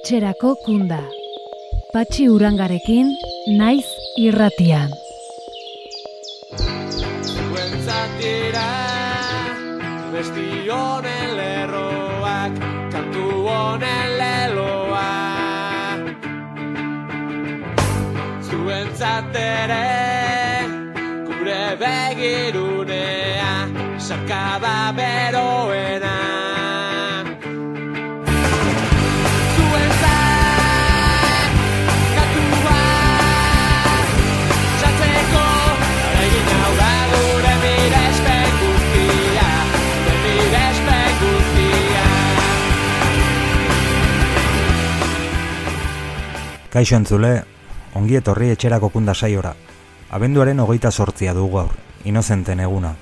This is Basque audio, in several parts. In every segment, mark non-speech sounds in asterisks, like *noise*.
Etxerako kunda. Patxi urangarekin, naiz irratian. Zuentzatira, besti honen lerroak, kantu honen leloa. Zuentzatere, gure begirunea, sakaba beroena. Kaixo entzule, ongi etorri etxerako kunda saiora. Abenduaren hogeita sortzia du gaur, inozenten eguna.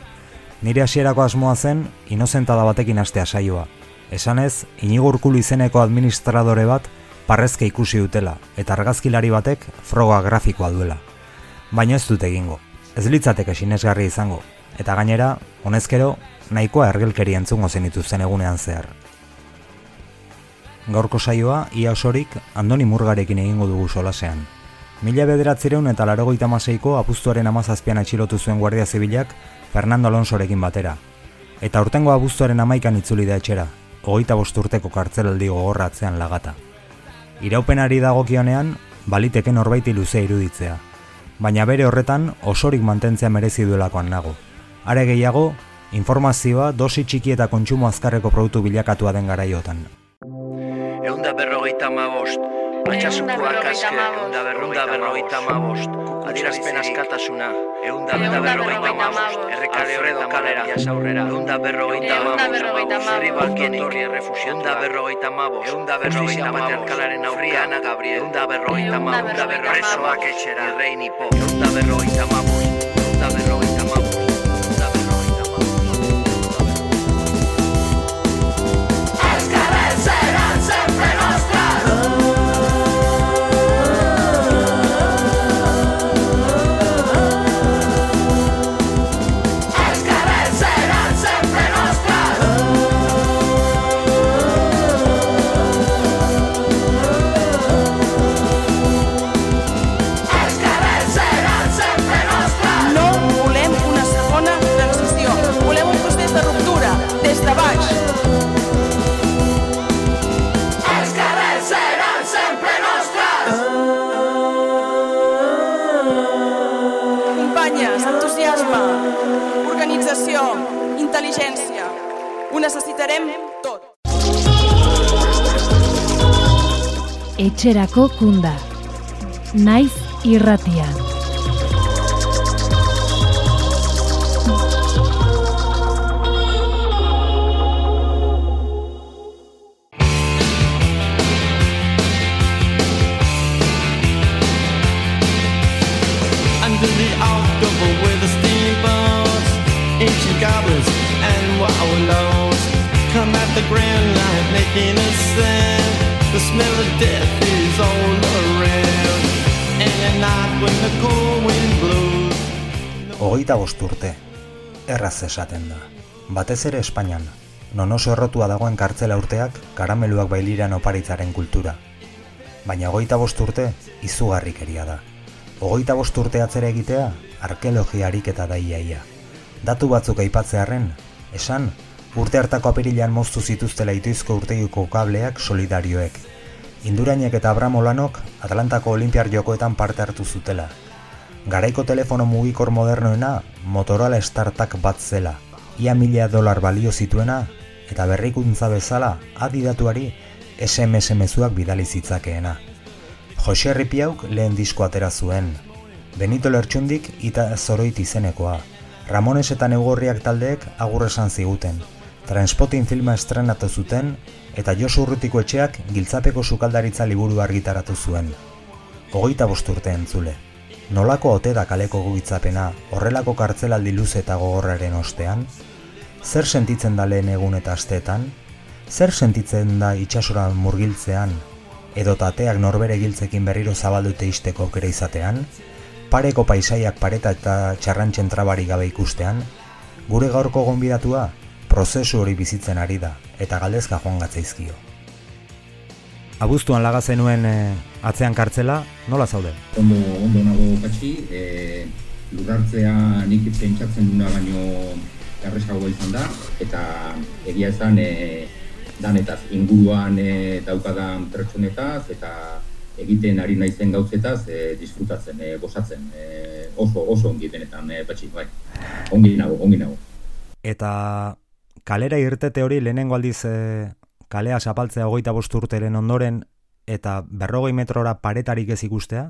Nire hasierako asmoa zen, inozentada batekin astea saioa. Esanez, inigo urkulu izeneko administradore bat parrezke ikusi dutela, eta argazkilari batek froga grafikoa duela. Baina ez dut egingo, ez litzateke sinesgarri izango, eta gainera, honezkero, nahikoa ergelkeri entzungo zenituzten egunean zehar. Gaurko saioa, ia osorik, Andoni Murgarekin egingo dugu solasean. Mila bederatzireun eta larogeita maseiko apustuaren amazazpian atxilotu zuen Guardia Zibilak Fernando Alonsorekin batera. Eta urtengo abuztuaren amaikan itzuli da etxera, hogeita bost urteko kartzelaldi gogorratzean lagata. Iraupenari dagokionean, baliteke norbaiti luze iruditzea. Baina bere horretan osorik mantentzea merezi duelakoan nago. Are gehiago, informazioa dosi txiki eta kontsumo azkarreko produktu bilakatua den garaiotan. Berrogeita ma bost. Batxasukoak aske, eunda berrogeita ma bost. Adierazpen askatasuna, eunda berrogeita ma bost. Errekale horredo kalera, jasaurrera, eunda berrogeita ma bost. Zerri balkien eunda berrogeita ma bost. Eunda berrogeita patriarkalaren aurria, Ana Gabriel, eunda berrogeita ma bost. Eunda berrogeita ma bost. Errein hipo, eunda berrogeita ma Necessitarem tot. Etxerako kunda. Naiz irratian. Sound. The smell of death is all around, and at night when the cold wind blows. Hogeita bost urte, erraz esaten da. Batez ere Espainian, non oso errotua dagoen kartzela urteak karameluak bailiran oparitzaren kultura. Baina hogeita bost urte, izugarrikeria da. Hogeita bost urte atzera egitea, arkeologia ariketa da iaia. Datu batzuk aipatzearren, esan, urte hartako apirilan moztu zituztela ituizko urteguko kableak solidarioek. Indurainek eta Abramo Lanok Atlantako Olimpiar jokoetan parte hartu zutela. Garaiko telefono mugikor modernoena Motorola Startak bat zela, ia mila dolar balio zituena, eta berrikuntza bezala adidatuari SMS mezuak bidali zitzakeena. Jose Ripiauk lehen disko atera zuen. Benito Lertxundik ita zoroit izenekoa. Ramones eta Neugorriak taldeek agur esan ziguten. Transpotting filma estrenatu zuten eta Josu Urrutiko etxeak giltzapeko sukaldaritza liburu argitaratu zuen. Bost urte entzule. Nolako ote da kaleko gugitzapena horrelako kartzelaldi luze eta gogorraren ostean? Zer sentitzen da lehen egun eta asteetan? Zer sentitzen da itxasora murgiltzean? Edo tateak norbere giltzekin berriro zabaldute isteko aukera izatean? Pareko paisaiak pareta eta txarrantzen trabari gabe ikustean? Gure gaurko gonbidatua prozesu hori bizitzen ari da eta galdezka joan gatzaizkio. abuztuan laga zenuen e, atzean kartzela, nola zaude? Ondo, ondo nago patxi, e, lurrartzea nik pentsatzen duna baino errezagoa izan da, eta egia esan e, danetaz, inguruan e, daukadan pertsonetaz, eta egiten ari naizen gauzetaz e, disfrutatzen, e, gozatzen, e, oso, oso ongi benetan, e, patxi, bai, ongi nago, ongi nago. Eta kalera irtete hori lehenengo aldiz e, kalea zapaltzea hogeita bosturteren ondoren, eta berrogei metrora paretarik ez ikustea?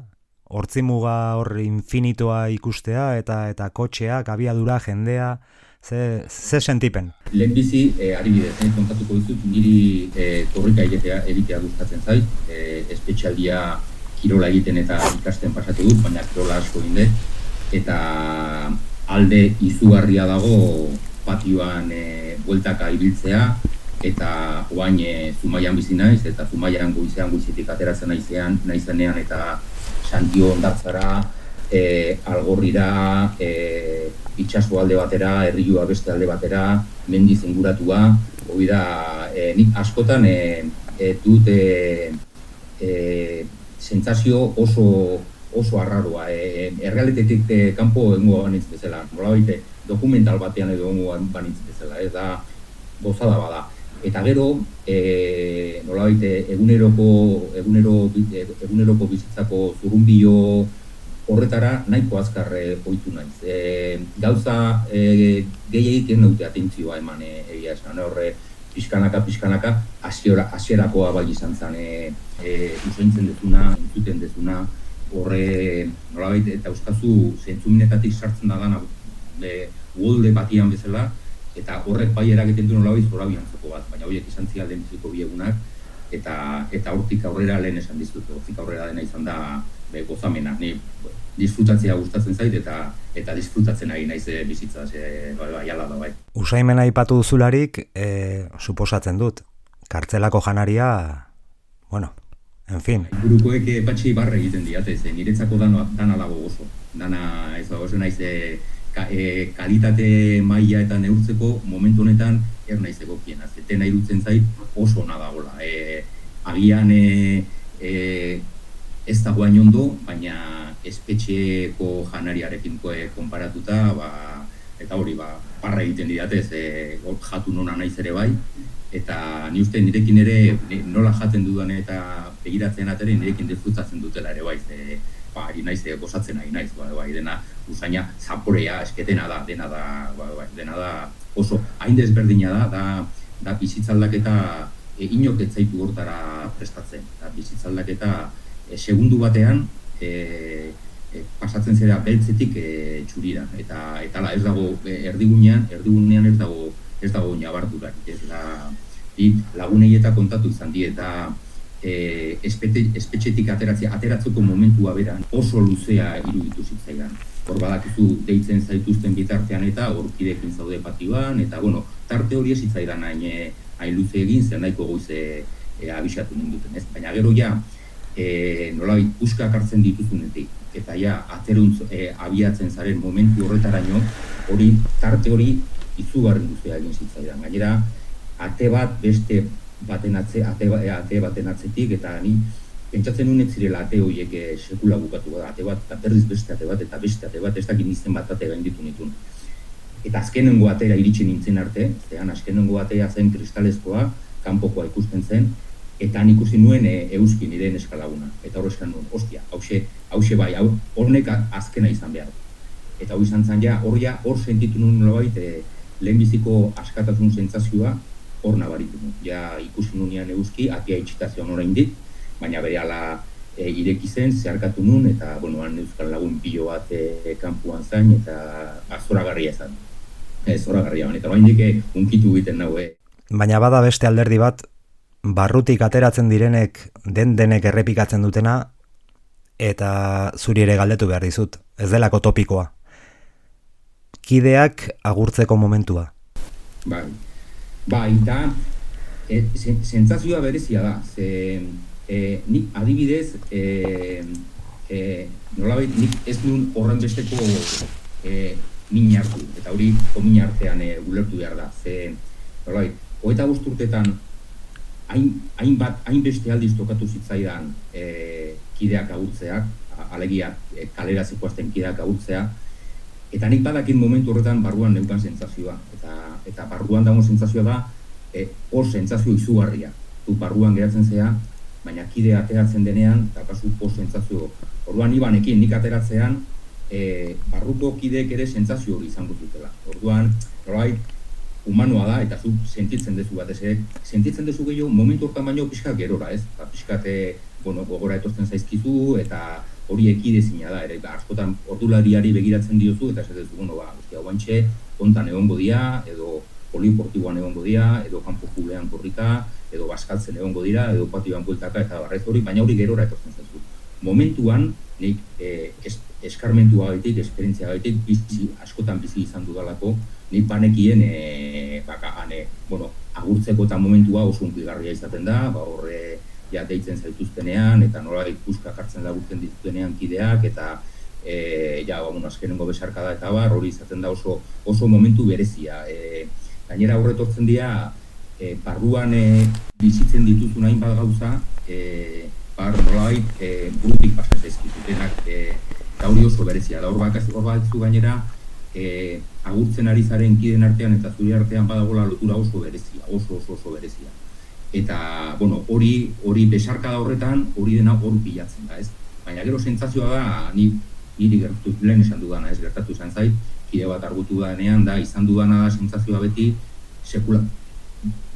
Hortzimuga hor infinitoa ikustea, eta eta kotxeak, abiadura, jendea, ze, ze sentipen? Lehenbizi, e, adibidez, eh, kontatuko dizut, niri e, korrika egitea, egitea gustatzen zait, e, espetxaldia kirola egiten eta ikasten pasatu dut, baina kirola asko inde, eta alde izugarria dago patioan e, bueltaka ibiltzea, eta oain e, zumaian bizi naiz, eta zumaian goizean goizetik ateratzen naizean, naizenean, eta santio ondatzara, e, algorrira, e, itxaso alde batera, herriua beste alde batera, mendi zinguratua, hori da, e, nik askotan e, e, dut e, e, sentsazio oso oso arraroa. E, errealitetik kanpo engo banitz bezala, nola baite, dokumental batean edo engo banitz bezala, ez da, gozada bada. Eta gero, e, nola baite, eguneroko, egunero, eguneroko bizitzako zurrumbio horretara nahiko azkar e, ohitu naiz. E, gauza e, gehiagik ez naute atentzioa eman e, egia esan, horre pixkanaka, pixkanaka, hasiera hasierakoa bai izan zen, e, e, usaintzen dezuna, entzuten dezuna, horre, nolabait, eta euskazu zentzuminetatik sartzen da dana, e, uolde batian bezala, eta horrek bai eragiten du nolabait zora biantzoko bat, baina horiek izan zia lehenbiziko biegunak, eta eta hortik aurrera lehen esan dizut, hortik aurrera dena izan da be, gozamena, ni disfrutatzea gustatzen zait eta eta disfrutatzen ari naiz eh, bizitza ze bai bai ala da bai. Usaimena aipatu duzularik, eh, suposatzen dut. Kartzelako janaria, bueno, en fin. Burukoek eh, patxi barre egiten diate, ze niretzako dana dana dago oso. Dana ez dago oso naiz e, ka, e, kalitate maila eta neurtzeko momentu honetan er naiz egokiena. Zetena irutzen zait oso ona dagola. E, agian e, e, ez da guain ondo, baina espetxeko janariarekin konparatuta, ba, eta hori, ba, parra egiten didate, ze jatu nona naiz ere bai, eta ni uste nirekin ere nola jaten dudan eta begiratzen atere nirekin disfrutatzen dutela ere bai, ze, ba, ari naiz, gozatzen ari naiz, bai, bai, dena, usaina, zaporea, esketena da, dena da, bai, bai, dena da, oso, hain desberdina da, da, da bizitzaldaketa e, inok etzaitu hortara prestatzen, da bizitzaldaketa e, segundu batean, e, e, pasatzen zera beltzetik e, txurira. Eta eta la, ez dago e, erdigunean erdigunean ez dago ez dago nabardurak ez da i lagunei eta kontatu izan die. Eta e, espete, espetxetik ateratzea ateratzeko momentua beran oso luzea iruditu zitzaidan. Hor badakizu deitzen zaituzten bitartean eta horkidekin zaude patioan eta bueno tarte hori ez zitzaidan hain e, hain luze egin zen nahiko goize e, abisatu ninduten ez? Baina gero ja e, nolabait puskak hartzen dituzunetik eta ja ateruntz e, abiatzen zaren momentu horretaraino hori tarte hori izugarri guztia egin zitzaidan. Gainera ate bat beste baten atze ate, ba, e, ate baten atzetik eta ni pentsatzen nuen zirela ate horiek e, sekula bukatu da ate bat eta berriz beste ate bat eta beste ate bat ez dakit nizten bat ate gainditu nitun eta azkenengo atera iritsi nintzen arte zean azkenengo atea zen kristalezkoa kanpokoa ikusten zen eta nik ikusi nuen e, euski nire eskalaguna. Eta hor eskan nuen, ostia, hause, hause bai, hau, hornek azkena izan behar. Eta hori izan zen ja, hor ja, hor sentitu nuen nolabait, e, lehenbiziko askatasun sentsazioa hor nabaritu. Ja, ikusi nunean euski, atia itxitazioa nora indit, baina bere ala e, ireki zen, zeharkatu nuen, eta, bueno, han euskal lagun pilo bat e, kanpuan zain, eta azora garria zen. Ez, zora garria, eta bain dike, unkitu egiten naue. Baina bada beste alderdi bat, barrutik ateratzen direnek den denek errepikatzen dutena eta zuri ere galdetu behar dizut, ez delako topikoa. Kideak agurtzeko momentua. Bai, bai, eta e, sentzazioa berezia da, ze e, nik adibidez, e, e, nolabait nik ez duen horren besteko e, min hartu, eta hori komin artean e, gulertu behar da, ze nolabait, hoeta urtetan hain, hainbat, hainbeste aldiz tokatu zitzaidan e, kideak agurtzeak, alegia e, kalera zikoazten kideak agurtzea, eta nik badakin momentu horretan barruan neukan sentsazioa. Eta, eta barruan dago sentsazioa da, e, hor sentsazio izugarria. Du barruan geratzen zea, baina kide ateratzen denean, eta kasu hor sentsazio. Orduan ibanekin nik ateratzean, e, barruko kideek ere sentsazio hori izango zutela. Orduan, nolabait, humanoa da, eta zu sentitzen duzu batez ere, sentitzen duzu gehiago momentu hortan baino pixka gerora, ez? Ba, pixkat, bueno, gogora etortzen zaizkizu, eta hori ekidezina da, ere, ba, askotan ordulariari begiratzen diozu, eta esaten duzu, bueno, ba, ostia, guantxe, kontan egongo dira, edo poliportiboan egongo dira, edo kanpo julean korrika, edo baskaltzen egongo dira, edo patioan bueltaka, eta barrez hori, baina hori gerora etortzen zaizu. Momentuan, nik eh, es, eskarmentua gaitik, esperientzia gaitik, bizi, askotan bizi izan dudalako, nik banekien, e, baka, ane, bueno, agurtzeko eta momentua oso unkigarria izaten da, ba, horre, ja, deitzen zaituztenean, eta nola ikuska jartzen laburtzen ditutenean kideak, eta e, ja, ba, bueno, azkenengo besarkada eta bar, hori izaten da oso, oso momentu berezia. E, gainera horretortzen dira, e, barruan e, bizitzen dituzun hainbat gauza, e, bar nolabait e, burutik pasa zaizkizutenak, e, eta hori oso berezia. Da hor bakaz, bakizu gainera, e, agurtzen ari zaren kiden artean eta zuri artean badagola lotura oso berezia, oso oso oso berezia. Eta, bueno, hori hori besarkada horretan, hori dena hor bilatzen da, ez? Baina gero sentsazioa da, ni niri gertatu lehen esan dudana, ez gertatu izan zait, kide bat argutu danean da, izan dudana da sentsazioa beti sekula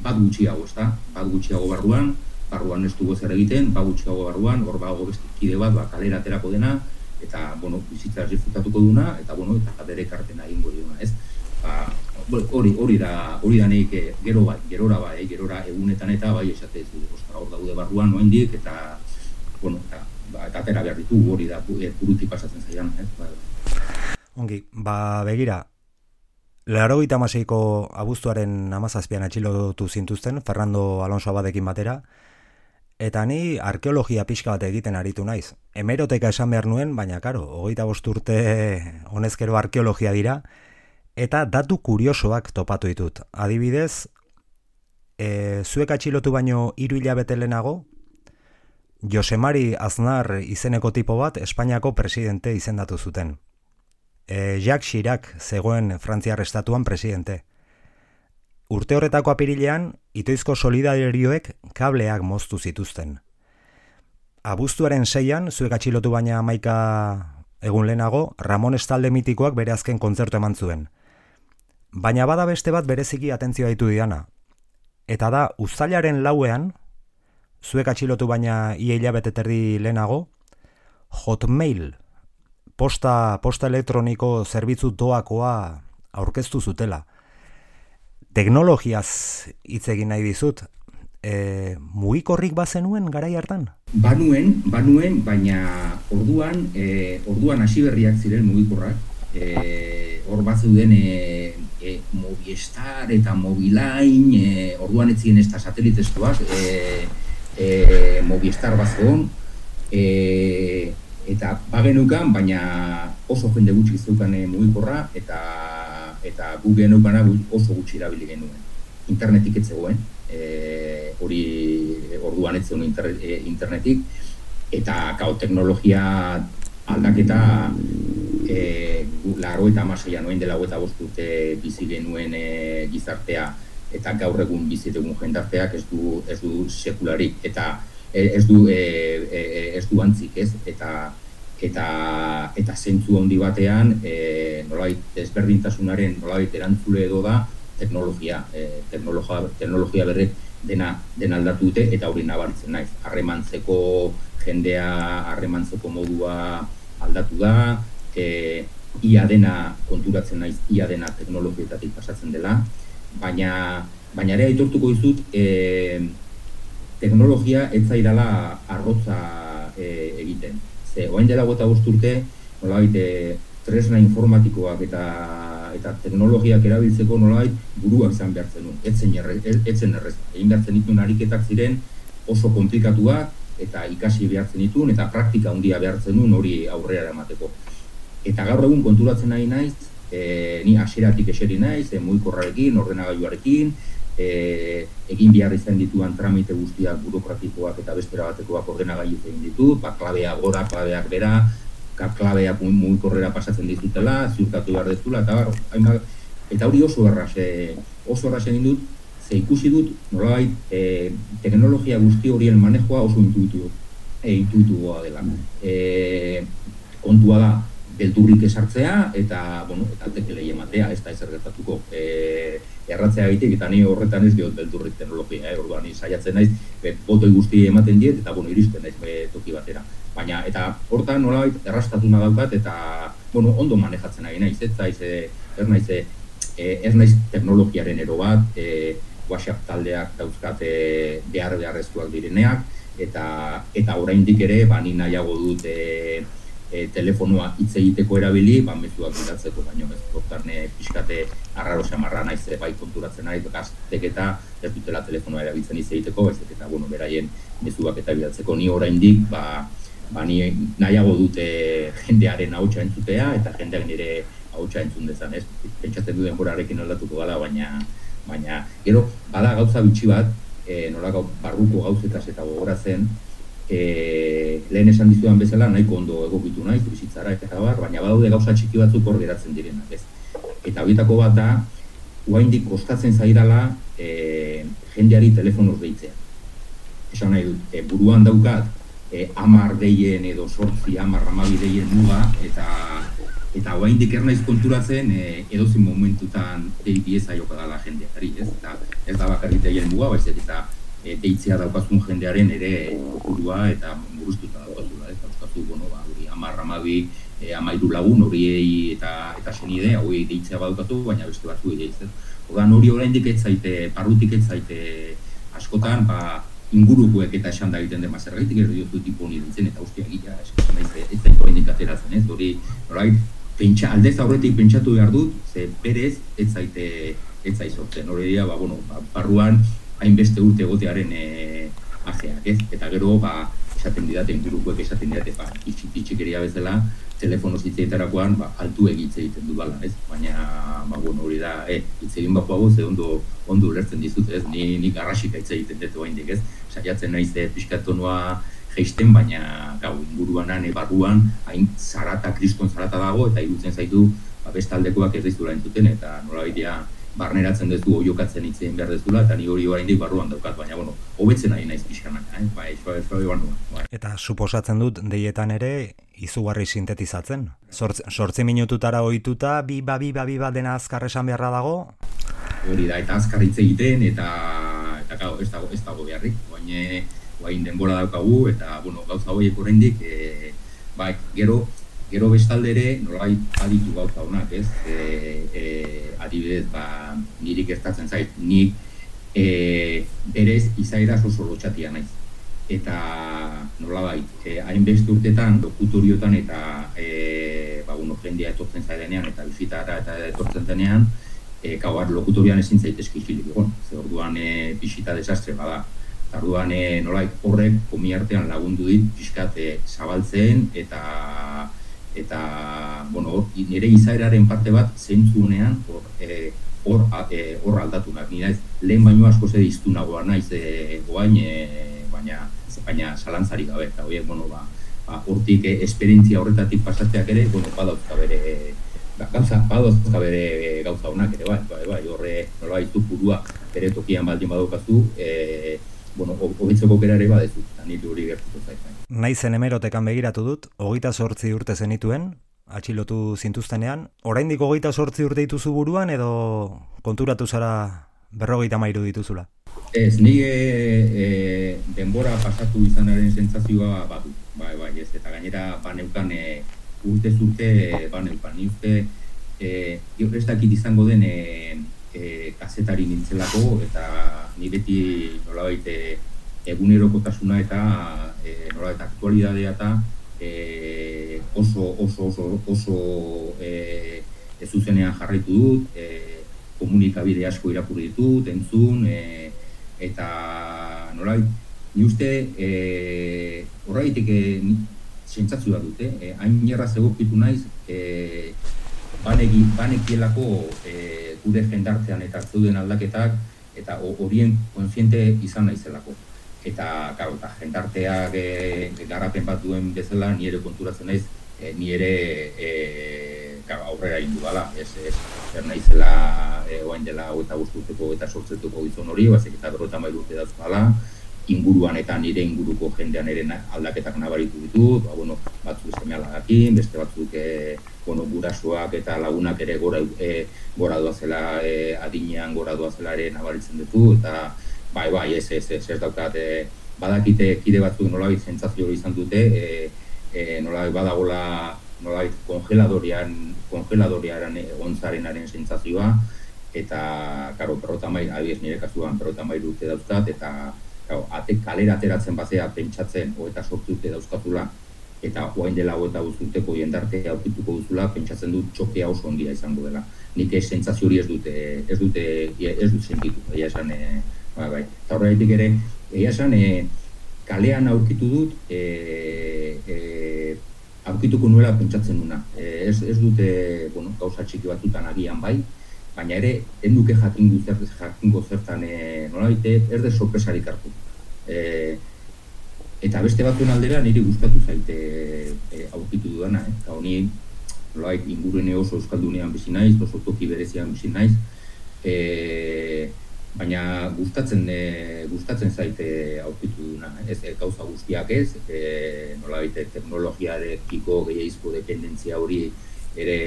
bat gutxiago, ezta? Bat gutxiago barruan, barruan ez dugu zer egiten, bat gutxiago barruan, hor bago beste kide bat, ba, kalera aterako dena, eta, bueno, bizitza disfrutatuko duna, eta, bueno, eta bere kartena egingo diona, ez? Ba, hori, hori da, hori da nik, eh, gero bai, gerora bai, gerora egunetan eta bai esate zu, ostra, hor daude barruan noendik, eta, bueno, eta, ba, eta atera behar ditu, hori da, eh, burutik pasatzen zaidan, ez? Ba, Ongi, ba begira, Laro gita abuztuaren amazazpian atxilotu zintuzten, Fernando Alonso abadekin batera, eta ni arkeologia pixka bat egiten aritu naiz. Hemeroteka esan behar nuen, baina karo, hogeita bost urte honezkero arkeologia dira, eta datu kuriosoak topatu ditut. Adibidez, e, zuek atxilotu baino hiru hilabete lehenago, Josemari Aznar izeneko tipo bat Espainiako presidente izendatu zuten. E, Jacques Chirac zegoen Frantziar estatuan presidente. Urte horretako apirilean, itoizko solidarioek kableak moztu zituzten. Abuztuaren seian, zuek atxilotu baina amaika egun lehenago, Ramon Estalde mitikoak bere azken kontzertu eman zuen. Baina bada beste bat bereziki atentzioa ditu didana. Eta da, uztailaren lauean, zuek atxilotu baina ia hilabete terdi lehenago, Hotmail, posta, posta elektroniko zerbitzu doakoa aurkeztu zutela. Teknologiaz hitz egin nahi dizut, e, mugikorrik bazenuen garai hartan? Banuen, banuen, baina orduan, e, orduan hasi berriak ziren mugikorrak. E, hor bat zeuden e, e, Movistar eta Mobilain, e, orduan ez ziren ez da satelitestuak, e, e, Movistar bat zegoen, e, eta bagenukan, baina oso jende gutxi zeukan e, mugikorra, eta eta gu geneukana gu- oso gutxi erabili genuen. Internetik ez zegoen, e, hori orduan ez zegoen e, internetik, eta kao teknologia aldaketa e, laro eta amaseian noen dela eta bost urte bizi genuen e, gizartea eta gaur egun bizi dugun jendarteak ez du, ez du sekularik eta e, ez du e, e, ez du antzik ez? Eta eta eta zentzu handi batean e, nolabait desberdintasunaren nolabait erantzule edo da teknologia e, teknologia teknologia berrek dena dena aldatu dute eta hori nabaritzen naiz. Harremantzeko jendea harremantzeko modua aldatu da e, ia dena konturatzen naiz ia dena teknologietatik pasatzen dela baina baina ere aitortuko dizut e, teknologia ez zaidala arrotza e, egiten ze orain dela gota bost urte nolabait e, tresna informatikoak eta eta teknologiak erabiltzeko nolabait burua izan behar zenuen. Ez zen erre, ez, ez zen errez. Egin behar zenituen ariketak ziren oso komplikatuak eta ikasi behar zenituen eta praktika handia behar zenuen hori aurrera eramateko. Eta gaur egun konturatzen nahi naiz, e, ni hasieratik eseri naiz, e, mugikorrarekin, ordenagailuarekin, e, egin behar izan dituan tramite guztiak burokratikoak eta bestera batekoak ordenagailu egin ditu, ba, klabea gora, klabeak bera, ka klabeak mugikorrera pasatzen dizutela, ziurtatu behar dezula, eta bar, hainbat, eta hori oso erraz, e, oso erraz egin dut, ze ikusi dut, nolabait, e, teknologia guzti horien manejoa oso intuitu, e, intuituoa dela. E, kontua da, beldurrik esartzea, eta, bueno, eta tekelei ematea, ez da ezer gertatuko. E, erratzea egiteik, eta ni horretan ez diot beldurrik teknologia, eh? orduan, saiatzen naiz, botoi guzti ematen diet, eta, bueno, iristen naiz be, toki batera. Baina, eta hortan nolabait errastatuna daukat, eta, bueno, ondo manejatzen ari naiz, ez naiz, e, ez naiz, e, ez naiz teknologiaren ero bat, e, WhatsApp taldeak dauzkate behar beharrezkoak direneak, eta eta oraindik ere ba ni nahiago dut e, e, telefonoa hitz egiteko erabili, ba mezuak bidaltzeko baino ez portarne pixkate arraro samarra naiz e, bai konturatzen ari gaztek eta ez dutela telefonoa erabiltzen hitz egiteko, baizik eta bueno, beraien mezuak eta bidaltzeko ni oraindik ba ba ni nahiago dute jendearen ahotsa entzutea eta jendeak nire ahotsa entzun dezan, ez? Pentsatzen du denborarekin aldatuko gala, baina baina gero bada gauza bitxi bat, e, nolako barruko gauzetaz eta gogoratzen, e, lehen esan dizudan bezala nahiko ondo egokitu nahi, bizitzara eta bar, baina badaude gauza txiki batzuk hor geratzen direnak, ez. Eta horietako bat da, uaindik kostatzen zaidala e, jendeari telefonoz deitzea. Esan nahi dut, e, buruan daukat, e, amar deien edo sortzi amar amabi deien muga, eta eta oraindik ez naiz konturatzen e, edozin momentutan dei bieza joka dala jendeari, ez? Eta ez da bakarrik deien muga, baizik eta e, deitzea daukazun jendearen ere burua eta muruztuta daukazula, ez? Dauzkazu, bueno, ba, hori 10 12 e, amairu lagun horiei eta eta senide hori deitzea badaukatu, baina beste batzuei deiz, ez? Ordan hori oraindik ez zaite, parrutik ez zaite askotan, ba, ingurukoek eta esan da egiten dema zergaitik ero diozu tipo honi dintzen eta ustia egia eskatzen naiz ez da oraindik ateratzen ez hori norbait pentsa aldez aurretik pentsatu behar dut ze berez ez zaite ez zai sortzen hori dira ba bueno ba, barruan hainbeste urte egotearen e, ajeak ez eta gero ba esaten didate ingurukoek esaten didate ba itxikeria bezala telefono zitzeitarakoan ba, altu egitze egiten du bala, ez? Baina, ba, bueno, hori da, e, hitz egin bako hau, ze ondo, ondo ulertzen dizut, ez? Ni, ni garrasik hitz egiten dut oraindik ez? Saiatzen naiz e, pixkatonua geisten, baina gau inguruan ane barruan, hain zarata, kriston zarata dago, eta irutzen zaitu, ba, bestaldekoak ez dizula entzuten, eta nola barneratzen duzu oiokatzen hitzein behar dezula, eta ni hori oraindik barruan daukat, baina, bueno, hobetzen nahi naiz pixkanak, eh? bai, eso, eso, bai. Eta suposatzen dut, deietan ere, izugarri sintetizatzen. Sortzi minututara ohituta bi ba bi ba bi ba dena azkar esan beharra dago. Hori da, eta azkar hitz egiten, eta, eta gau, ez dago, ez dago beharrik, baina, guain denbora daukagu, eta, bueno, gauza horiek oraindik, e, bai, gero, Gero bestalde ere, nolai aditu gauza honak, ez? E, e, adibidez, ba, niri gertatzen zait, nik e, berez izaera oso lotxatia naiz. Eta nola bai, e, hainbeste urtetan, lokutoriotan eta e, ba, uno, jendea etortzen zaidenean eta bizitara eta etortzen zenean, e, kauar lokutorian ezin zaitezki hilik egon, ze orduan e, bisita desastre bada. Orduan e, nolai horrek komi artean lagundu dit, pixkat e, zabaltzen eta eta bueno, nire izaeraren parte bat zeintzunean hor e, hor e, hor aldatu nahi naiz lehen baino asko ze diztunagoa naiz e, goain e, baina baina salantzari gabe. Eta hoiek bueno ba ba hortik e, esperientzia horretatik pasatzeak ere bueno badauzka bere ba, gauza badauzka bere gauza honak ere bai bai, bai horre nola baitu burua bere tokian baldin badaukazu e, bueno hobetzeko gera ere badezu. Eta nire hori gertuko zait bai. Naizen emerotekan begiratu dut, hogeita sortzi urte zenituen, atxilotu zintuztenean. Oraindik hogeita sortzi urte dituzu buruan edo konturatu zara berrogeita mairu dituzula? Ez, ni e, e, denbora pasatu izanaren sentsazioa badu. Bai, bai, ez, eta gainera baneukan e, urte zurte baneukan. Ni uste, e, dakit izango den e, e, kasetari nintzelako, eta ni beti nolabait e, egunerokotasuna eta e, nola eta aktualidadea eta e, oso oso oso oso e, ez zuzenean jarraitu dut, e, komunikabide asko irakurri ditut, entzun, e, eta nola ni uste e, horreitik e, sentzatzu da dute, e, hain nierra zegokitu naiz, e, baneki, banekielako e, gure jendartzean eta zeuden aldaketak eta ho- horien kontziente izan naizelako. Eta, claro, eta jendarteak e, garapen bat duen bezala, ni ere konturatzen naiz, e, ni ere e, claro, aurrera egin dudala, ez, ez, zer naizela e, oain dela eta urteko eta sortzetuko gizon hori, bazik eta berrota mairu urte dauzkala, inguruan eta nire inguruko jendean ere aldaketak nabaritu ditut, ba, bueno, batzuk seme alagakin, beste batzuk e, bueno, gurasoak eta lagunak ere gora, e, gora doazela e, adinean gora doazela ere nabaritzen ditu, eta bai, bai, ez, ez, ez, ez daukat, e, badakite kide batzuk nolabait sentsazio hori izan dute, e, e, nolabait badagola nolabait kongeladorian, kongeladoriaren egontzarenaren sentsazioa, eta, karo, berrota mail, adibidez nire kasuan berrota mail urte dauzkat, eta karo, ate kalera ateratzen bazea pentsatzen, hogeita sortzi urte dauzkatula, eta oain dela hogeita urteko jendarte aurkituko duzula, pentsatzen dut txokea oso ondia izango dela. Nik ez sentsazio hori ez dute, ez dute, ez dut sentitu, egia esan, e, bai, bai. Eta horregatik ere, egia esan, e, kalean aurkitu dut, e, e, aurkituko nuela pentsatzen duna. E, ez, ez dute, bueno, gauza txiki batzutan agian bai, baina ere, enduke jakingo zer, jakingo zertan, e, nolabait, ez de sorpresarik hartu. E, eta beste batzuen aldera niri gustatu zaite e, aurkitu dudana, eh? Eta honi, nolabait, ingurune oso euskaldunean bizi naiz, oso toki berezian bizi naiz, e, baina gustatzen e, gustatzen zaite aurkitu duna, ez e, gauza guztiak ez, e, nolabait teknologiarekiko gehiagizko dependentzia hori ere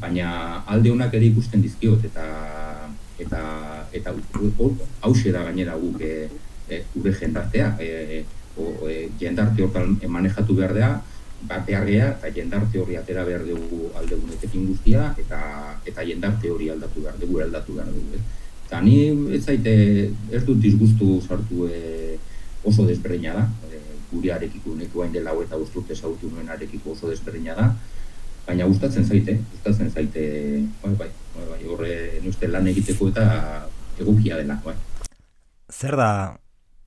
baina alde honak ere ikusten dizkiot eta eta eta hause da gainera guk e, e, gure jendartea e, o, e, jendarte hortan manejatu behar da bat behar gea, eta jendarte hori atera behar dugu aldegunetekin guztia eta eta jendarte hori aldatu behar dugu aldatu behar dugu ez? Eta ni ez zaite ez dut disgustu sartu e, oso desberdina da e, gurearekiko neko hain dela eta usturte zautu nuen arekiko oso desberdina da baina gustatzen zaite, gustatzen zaite, bai, bai, bai, bai, horre uste lan egiteko eta egokia dela, bai. Zer da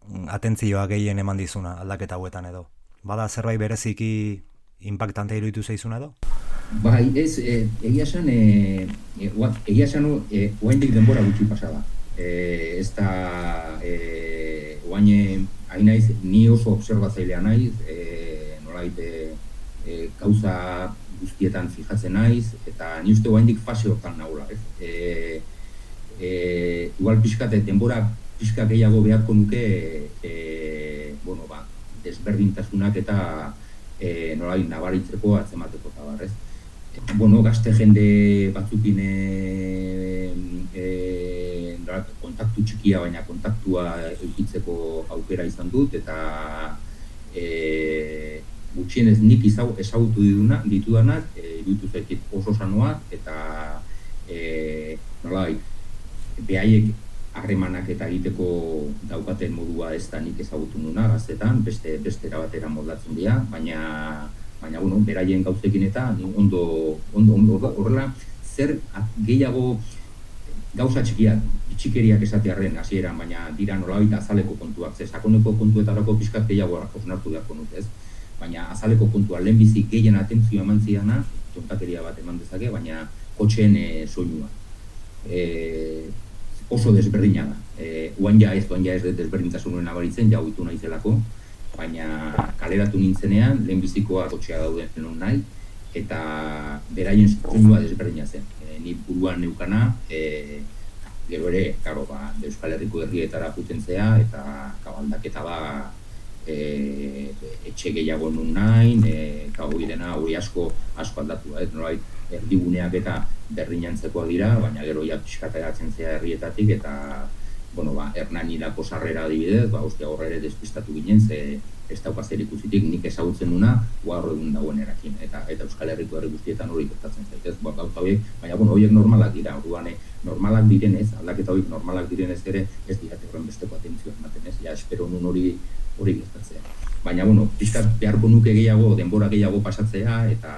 mm, atentzioa gehien eman dizuna aldaketa hauetan edo? Bada zerbait bereziki impactante iruditu zaizuna edo? Bai, ez, e, egia esan, e, e, egia esan, e, oaindik denbora gutxi pasada. E, ez da, e, oain, hain naiz, ni oso observatzailea naiz, e, nolait, e, e, gauza guztietan fijatzen naiz, eta ni uste oaindik fase hortan naula, ez? E, e, igual pixkate, denbora pixka gehiago beharko nuke, e, bueno, ba, desberdintasunak eta e, nolabait nabaritzeko atzemateko eta bar, ez? bueno, gazte jende batzukin e, e, kontaktu txikia, baina kontaktua eukitzeko aukera izan dut, eta e, gutxienez nik izau, ezagutu dituna, ditudanak, e, iruditu zaizkit oso sanoak, eta e, nolabait, behaiek harremanak eta egiteko daukaten modua ez da nik ezagutu nuna gaztetan, beste, beste era batera moldatzen dira, baina baina bueno, beraien gauzekin eta ondo, ondo, ondo horrela zer gehiago gauza txikiak, txikeriak esatearren hasieran, baina dira nolabait azaleko kontuak, ze sakoneko kontuetarako pixkat gehiago osnartu beharko nuke ez. Baina azaleko kontua lehenbizi gehien atentzioa eman zidana, tontakeria bat eman dezake, baina kotxeen e, soinua. E, oso desberdina da. E, uan ja ez, uan ja ez desberdintasunuen nabaritzen, ja ohitu naizelako, baina kaleratu nintzenean, lehenbizikoa kotxea dauden non nahi, eta beraien soinua desberdina zen. E, ni buruan neukana, e, gero ere, karo, ba, Euskal Herriko herrietara putentzea, eta kabaldaketa ba, e, etxe gehiago nun nahi, e, dena hori asko asko aldatu, ez, nolait, erdiguneak eta berdinantzekoak dira, baina gero ja pixkateratzen zea herrietatik, eta, bueno, ba, Hernanidako sarrera adibidez, ba, ostia horre ere despistatu ginen, ze ez dauka zer ikusitik nik ezagutzen nuna, gaur egun dagoen erakin, eta, eta Euskal Herriko herri guztietan hori gertatzen zaitez, ba, gauza horiek, baina, bueno, horiek normalak dira, orduan, eh, normalak direnez, aldaketa horiek normalak direnez ere, ez dira horren besteko atentzioa ematen ez, ja espero nun hori hori gertatzea. Baina, bueno, pixkat beharko nuke gehiago, denbora gehiago pasatzea, eta,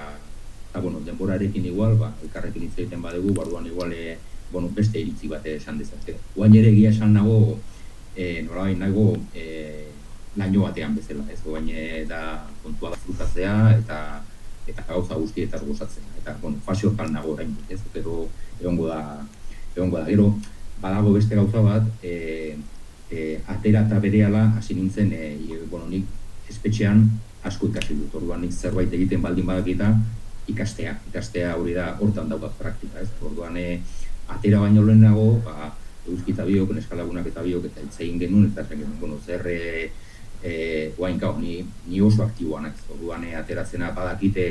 eta bueno, denborarekin igual, ba, elkarrekin hitz egiten badugu, barduan igual, e, bueno, beste iritzi bat esan dezake. Guain ere egia esan nago, e, nolabait nago, e, laino batean bezala, ez guain e, da kontua da frutatzea, eta eta gauza guztietaz gozatzea. Eta, bueno, fase hortan nago orain, ez, gero egongo da, egongo da. Gero, badago beste gauza bat, e, e, atera eta berehala hasi nintzen, e, bueno, nik espetxean asko ikasi dut, orduan nik zerbait egiten baldin badakita, ikastea, ikastea hori da hortan daukat praktika, ez? Orduan e, atera baino lehenago, ba, euskita biok, neskalagunak eta biok, eta itzegin genuen, eta zen genuen, bueno, zer e, guain gau, ni, ni oso aktiboan, ez? Orduan e, ateratzena badakite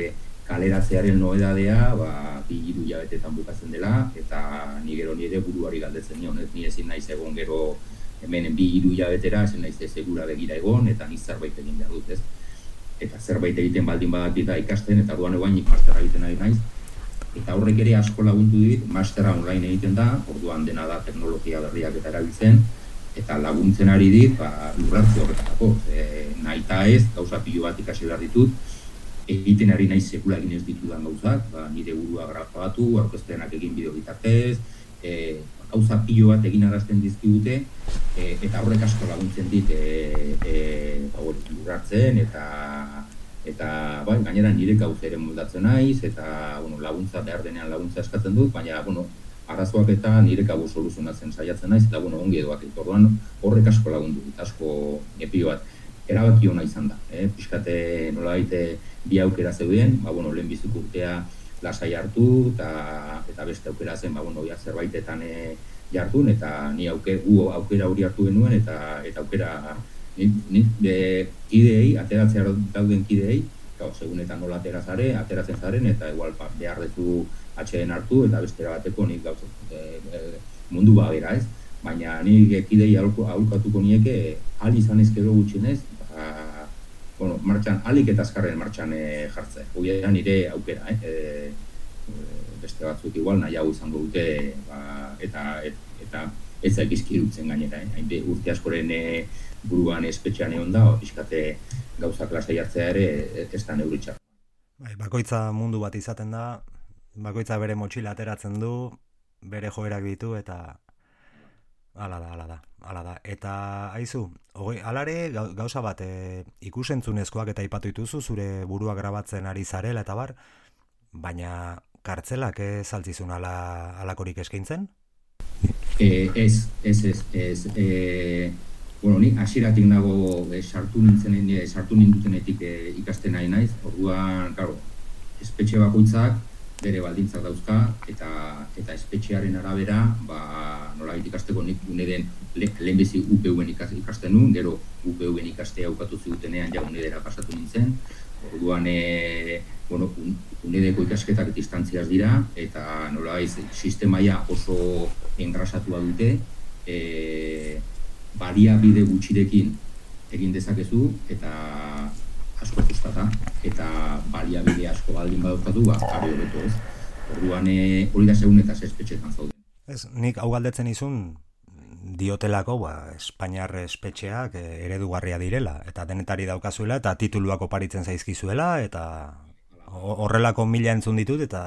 kaleratzearen noedadea, ba, bi hiru jabetetan bukatzen dela, eta ni gero nire buruari galdetzen nion, ez ni ezin naiz egon gero hemen bi hiru jabetera, ezin naiz ez segura begira egon, eta ni zerbait egin behar dut, ez? Eta zerbait egiten baldin badakita ikasten, eta duan eguain nik mastera egiten ari naiz, eta horrek ere asko lagundu dit, mastera online egiten da, orduan dena da teknologia berriak eta erabiltzen, eta laguntzen ari dit, ba, lurrartze horretarako, e, nahi eta ez, gauza pilo bat ikasi behar ditut, egiten ari naiz sekula egin ez ditudan gauzak, ba, nire burua grafatu, aurkezpenak egin bideo bitartez, e, gauza pilo bat egin arazten dizkigute, e, eta horrek asko laguntzen dit e, e, ba, lurratzen, eta eta bai, gainera nire gauz ere moldatzen naiz, eta bueno, laguntza behar denean laguntza eskatzen dut, baina bueno, arazoak eta nire gabu soluzionatzen saiatzen naiz, eta bueno, ongi edoak orduan horrek asko lagundu, asko nepio bat erabaki ona izan da. Eh? Piskate nola baite bi aukera zeuden, ba, bueno, lehen bizuk urtea lasai hartu, eta, eta beste aukera zen, ba, bueno, ja, zerbaitetan e, jartun, eta ni auke, gu aukera hori hartu genuen, eta eta aukera ni, ni de, kideei, ateratzea dauden kideei, gau, segunetan nola aterazare, ateratzen zaren, eta igual ba, behar dezu atxeden hartu, eta bestera bateko nik gauza, e, e, mundu ba bera ez, baina ni kidei aurkatuko nieke, ahal izan ezkero gutxinez, bueno, martxan, alik eta azkarren martxan e, jartze. Hoi nire aukera, eh? E, beste batzuk igual nahi hau izango dute, ba, eta, et, eta ez zaik izkirutzen gainera, eh? Hain urte askoren e, buruan espetxean egon da, pixkate gauza klasei hartzea ere ez da neuritxar. Bai, bakoitza mundu bat izaten da, bakoitza bere motxila ateratzen du, bere joerak ditu, eta Hala da, hala da, hala da. Eta haizu, hogei, alare gauza bat, e, ikusentzunezkoak eta ipatu dituzu zure burua grabatzen ari zarela eta bar, baina kartzelak ez altzizun ala, alakorik eskaintzen? E, ez, ez, ez, ez. E, bueno, ni hasieratik nago e, sartu nintzen, e, sartu nindutenetik e, ikasten nahi naiz, orduan, claro, espetxe bakoitzak, bere baldintzak dauzka eta eta espetxearen arabera ba nola ikasteko nik uneden le, lehenbezi UPV-en ikasten nun, gero UPV-en ikastea aukatu ziutenean ja unedera pasatu nintzen. Orduan e, bueno, unedeko ikasketak distantziaz dira eta nola sistemaia oso engrasatua dute. E, badia bide gutxirekin egin dezakezu eta asko kostata eta baliabide asko baldin badaukatu ba ari hobeto ez. Orduan eh hori da segun eta espetxetan zauden. Ez, nik hau galdetzen izun diotelako, ba, Espainiar espetxeak eh, eredugarria direla eta denetari daukazuela eta tituluak oparitzen zaizkizuela eta horrelako mila entzun ditut eta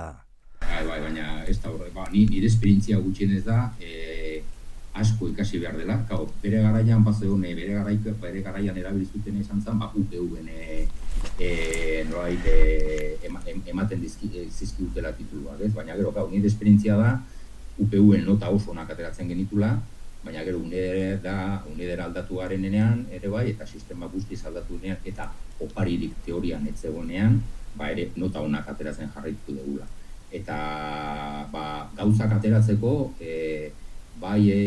bai, bai, baina ez da horre, ba, ni nire esperientzia gutxienez da, eh asko ikasi behar dela. Kau, bere garaian bat zegoen, bere, garaik, bere garaian erabiltzuten izan zen, ba, UPV-en e, e, e, ematen dizki, e, zizkidutela tituluak, ez? Baina gero, kau, nire esperientzia da, UPV-en nota oso onak ateratzen genitula, baina gero unedera da, unedera aldatu garenean, ere bai, eta sistema guztiz aldatu denean, eta oparirik teorian ez zegoenean, ba ere nota onak ateratzen jarraitu dugula. Eta ba, gauzak ateratzeko, e, bai e,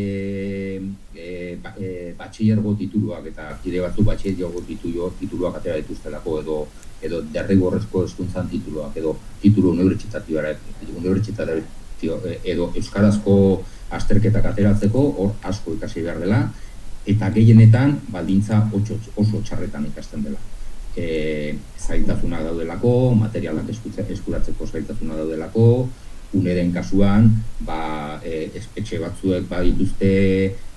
e, ba, e, batxillergo tituluak eta kide batzuk batxillergo titulu, tituluak atera dituztelako edo edo derrigorrezko eskuntzan tituluak edo titulu unibertsitatioa edo euskarazko azterketak ateratzeko hor asko ikasi behar dela eta gehienetan baldintza oso, oso txarretan ikasten dela. E, zaitazuna daudelako, materialak eskuratzeko zaitazuna daudelako, uneren kasuan, ba, e, espetxe batzuek badituzte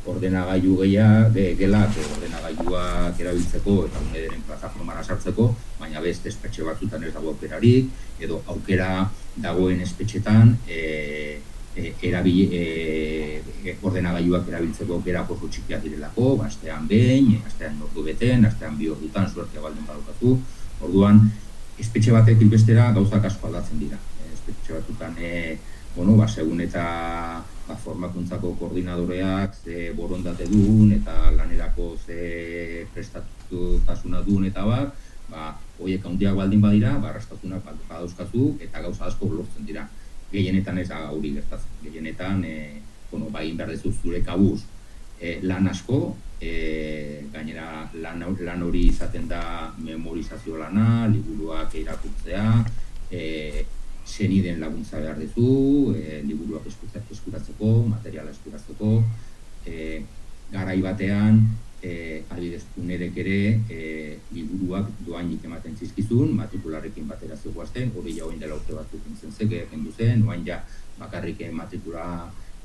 ordenagailu gehia, ge, gelak ordenagailuak erabiltzeko eta unederen plataformara sartzeko, baina beste espetxe batzutan ez dago aukerarik, edo aukera dagoen espetxetan e, e, erabil, e, e, ordenagailuak erabiltzeko aukera oso txikiak direlako, ba, astean behin, astean ordu beten, astean bi ordutan, suertea baldin badukatu, orduan, espetxe batek ilbestera gauzak asko aldatzen dira espetxe batutan e, bueno, ba, segun eta ba, formakuntzako koordinadoreak ze borondate duen eta lanerako ze prestatutasuna duen eta bar, ba, hoiek handiak baldin badira, ba, arrastasunak badauzkazu eta gauza asko lortzen dira. Gehienetan ez da hori gertatzen. Gehienetan, e, bueno, ba, behar dezu zure kabuz e, lan asko, e, gainera lan, lan hori izaten da memorizazio lana, liburuak irakurtzea, e, seniden laguntza behar duzu, e, liburuak eskurat- eskuratzeko, materiala eskuratzeko, e, garai batean, e, adibidez, unerek ere e, liburuak doainik ematen zizkizun, matrikularekin batera zegoazten, hori jauen dela urte batzuk nintzen zeke, kendu zen, oain ja bakarrik eh, matrikula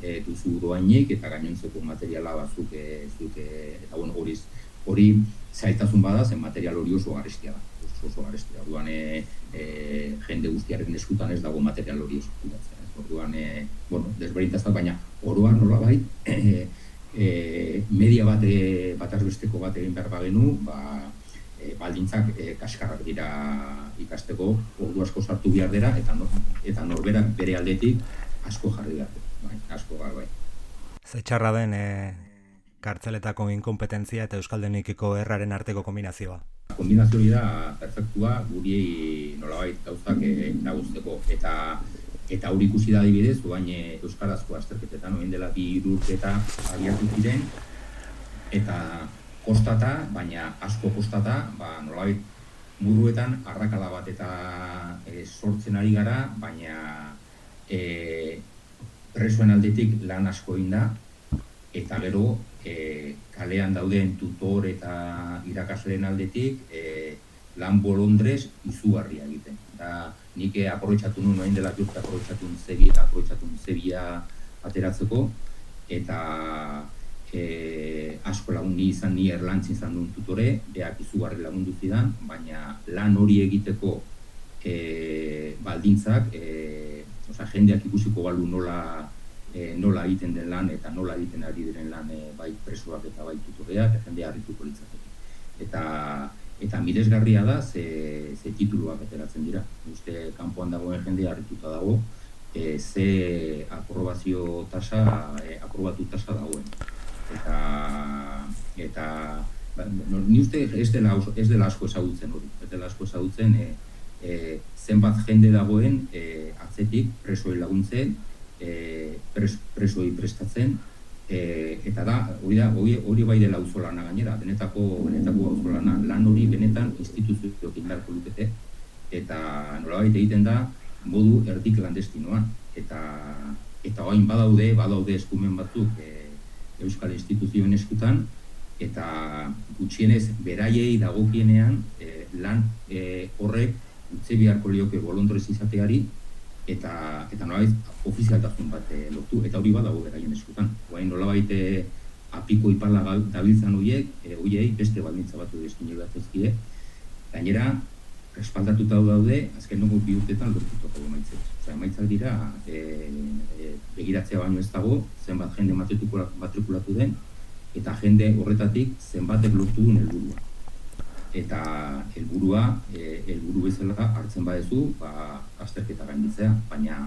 e, duzu doainik eta gainontzeko materiala batzuk e, zuk, e, eta bueno, hori hori zailtasun bada, zen material hori oso garestia da, oso, garestia. Orduan, e, e, jende guztiaren eskutan ez dago material hori eskuratzen. ez? Orduan, e, bueno, desberdintazak, baina oroan nola bai, e, *clears throat* e, media bat, e, bataz besteko bat egin behar bagenu, ba, e, baldintzak e, kaskarrak dira ikasteko, ordu asko sartu behar dira, eta, nor, eta norberak bere aldetik asko jarri behar. Bai, asko bai. Ze txarra den e, kartzeletako inkompetentzia eta euskaldenikiko erraren arteko kombinazioa. Kombinazio hori da perfektua guri nolabait gauzak e, eta eta hori ikusi da adibidez, oain e, euskarazko azterketetan orain dela bi eta abiatu ziren. Eta kostata, baina asko kostata, ba nolabait muruetan arrakala bat eta e, sortzen ari gara, baina e, presoen aldetik lan asko egin da. Eta gero e, kalean dauden tutor eta irakasleen aldetik e, lan bolondrez izugarria egiten. Da, nik eh, aprobetxatu nuen orain dela jurte aprobetxatu nuen zebia, aprobetxatu nuen zebia ateratzeko eta e, asko lagun ni izan ni erlantzi izan duen tutore, beak izugarri lagundu zidan, baina lan hori egiteko e, baldintzak, e, osea, jendeak ikusiko balu nola e, nola egiten den lan eta nola egiten ari diren lan e, bai presoak eta bai tutoreak, eta jendea harrituko litzateke. Eta eta miresgarria da ze, ze tituluak ateratzen dira. Uste kanpoan dagoen jendea harrituta dago, e, ze aprobazio tasa, e, aprobatu tasa dagoen. Eta eta ba, no, ni uste ez dela, ez dela asko ezagutzen hori, ez dela asko ezagutzen e, e, zenbat jende dagoen e, atzetik presoei laguntzen, e, pres, presoei prestatzen, e, eta da, hori da, hori, hori bai dela auzolana gainera, benetako, benetako auzolana, lan hori benetan instituzioak indarko lukete, eta nolabait egiten da modu erdi klandestinoan, eta eta orain badaude, badaude eskumen batzuk e, euskal instituzioen eskutan, eta gutxienez beraiei dagokienean e, lan e, horrek utzi beharko lioke bolondrez izateari eta eta nolabait ofizialtasun bat e, lortu eta hori badago beraien eskutan. Orain nolabait e, apiko ipala gal- dabiltzan horiek, e, horiei beste baldintza batu deskine batzezkie. Gainera, respaldatuta daude, azken dugu bi urtetan lortutako emaitzak. Osea, emaitzak dira, e, e, begiratzea baino ez dago, zenbat jende matrikulatu den, eta jende horretatik zenbatek lortu duen helburua. Eta helburua, e, helburu bezala hartzen badezu, ba, azterketa gainditzea, baina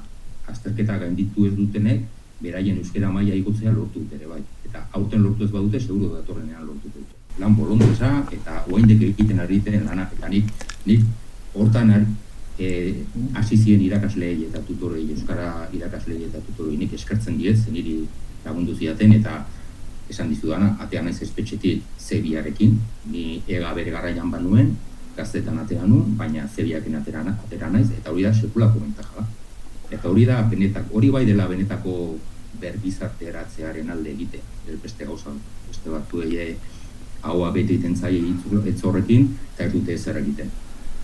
azterketa gainditu ez dutenek, beraien euskera maila igotzea lortu dute ere bai. Eta aurten lortu ez badute, seguro datorrenean lortu dute. Lan bolondreza eta oaindek egiten ari den lana, eta nik, nik hortan ari, e, hasi ziren irakasleei eta tutorei, euskara irakasleei eta tutorei nik eskertzen diet, zen niri lagundu zidaten, eta esan dizudana, atean naiz espetxetik zebiarekin, ni ega bere garaian banuen, gaztetan atea nuen, baina zebiaken atera, atera naiz, eta hori da sekulako bentaja da. Eta hori da, benetak, hori bai dela benetako berbizarteratzearen alde egite, beste gauza, beste batzuei eh, haua bete egiten zaie horrekin, eta ez dute ezer egiten.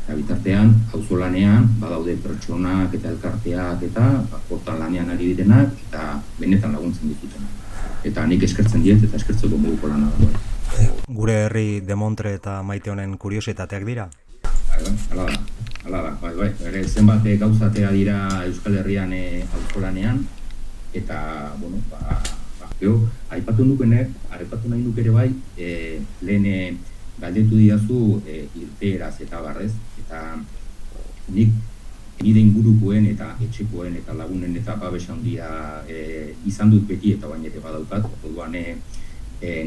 Eta bitartean, auzolanean, badaude pertsonak eta elkarteak eta ba, lanean ari direnak eta benetan laguntzen ditutenak. Eta nik eskertzen diet eta eskertzeko moduko lana dago. Gure herri demontre eta maite honen kuriositateak dira. Bai, bai, hala da. Hala da, bai, bai. Ere, zenbat eh, gauzatea dira Euskal Herrian e, auzolanean eta, bueno, ba, ba, gero, aipatu nukene, aipatu nahi nuke ere bai, e, lehen eh, galdetu didazu e, irteeraz eta barrez, eta nik nire ingurukoen eta etxekoen eta lagunen eta babes handia e, izan dut beti eta baina ere badaukat, orduan e,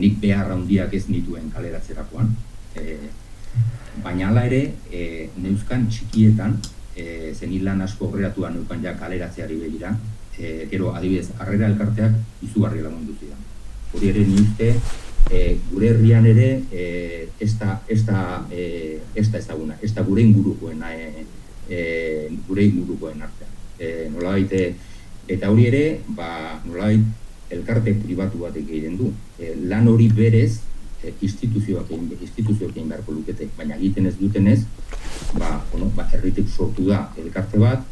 nik behar handiak ez nituen kaleratzerakoan. E, baina hala ere, e, neuzkan txikietan, e, zen lan asko horreatuan neukan ja kaleratzeari begira, e, gero adibidez, harrera elkarteak izugarri lagundu zidan. Hori ere ni uste, e, gure herrian ere e, ez da, ez da, e, ez da ezaguna, ez da gure ingurukoen, e, e, gure ingurukoen artean. E, nolabait, e, eta hori ere, ba, nolabait, elkarte pribatu batek egiten du. E, lan hori berez, e, instituzioak egin, instituzioak egin beharko lukete, baina egiten ez dutenez, ba, bueno, ba, herritik sortu da elkarte bat,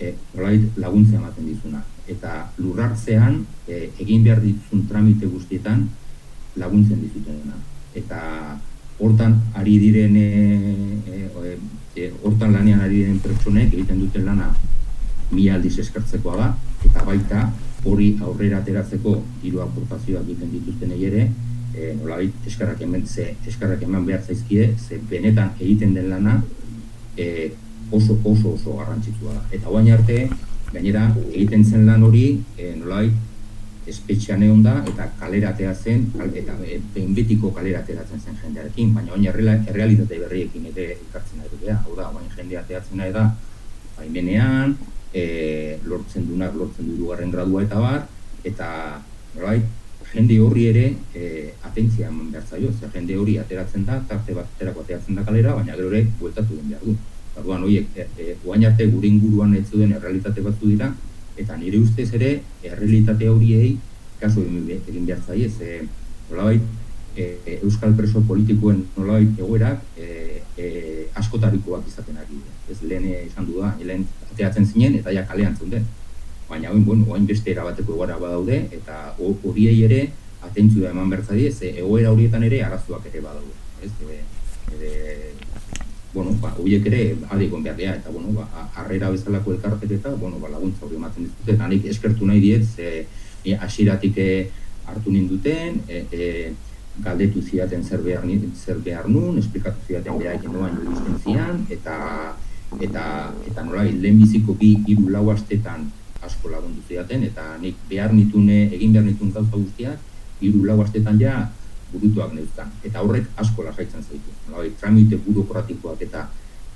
e, nolabait laguntza ematen dizuna. Eta lurrartzean, e, egin behar dituzun tramite guztietan, laguntzen dizutena. Eta hortan ari diren e, e, e, hortan lanean ari diren pertsonek egiten duten lana mila aldiz eskartzekoa da eta baita hori aurrera ateratzeko diru aportazioak egiten dituzten ere e, nolabait eskarrak eman ze eskarrak eman behar zaizkie ze benetan egiten den lana e, oso oso oso garrantzitsua da. Eta orain arte gainera egiten zen lan hori e, nolabait espetxean egon da eta kaleratea zen, eta behin betiko kalerateratzen zen jendearekin, baina oin errealitate berriekin ere ikartzen ari dira, hau da, baina jendea teatzen da, baimenean, e, lortzen dunak, lortzen du garren gradua eta bar, eta right, jende horri ere e, atentzia eman behar zaio, zer jende hori ateratzen da, tarte bat aterako ateratzen da kalera, baina gero ere bueltatu den behar du. Orduan, horiek, e, e, arte gure inguruan ez zuen errealitate batzu dira, eta nire ustez ere errealitate horiei kasu egin behar zaie, ze nolabait e, e, euskal preso politikoen nolabait egoerak e, e, askotarikoak izaten ari Ez lehen esan du da, lehen ateatzen zinen eta ja kalean zunden. Baina hain, bueno, hain beste erabateko egoera badaude eta horiei ere atentzua eman behar zaie, ze egoera horietan ere arazoak ere badaude. Ez, e, e, bueno, ba, horiek ere adikon behar dira, eta, bueno, ba, arrera bezalako elkartek eta, bueno, ba, laguntza hori ematen dituzte, eta nik eskertu nahi diet, ze, e, asiratik e, hartu ninduten, e, e, galdetu ziaten zer behar, zer behar nun, esplikatu ziaten behar egin doan iristen zian, eta, eta, eta nola, lehenbiziko bi hiru lau astetan asko lagundu ziaten, eta nik behar nitune, egin behar nitun gauza guztiak, hiru lau astetan ja, burutuak neuzkan. Eta horrek asko lasaitzen zaitu. Nolabait, tramite burokratikoak eta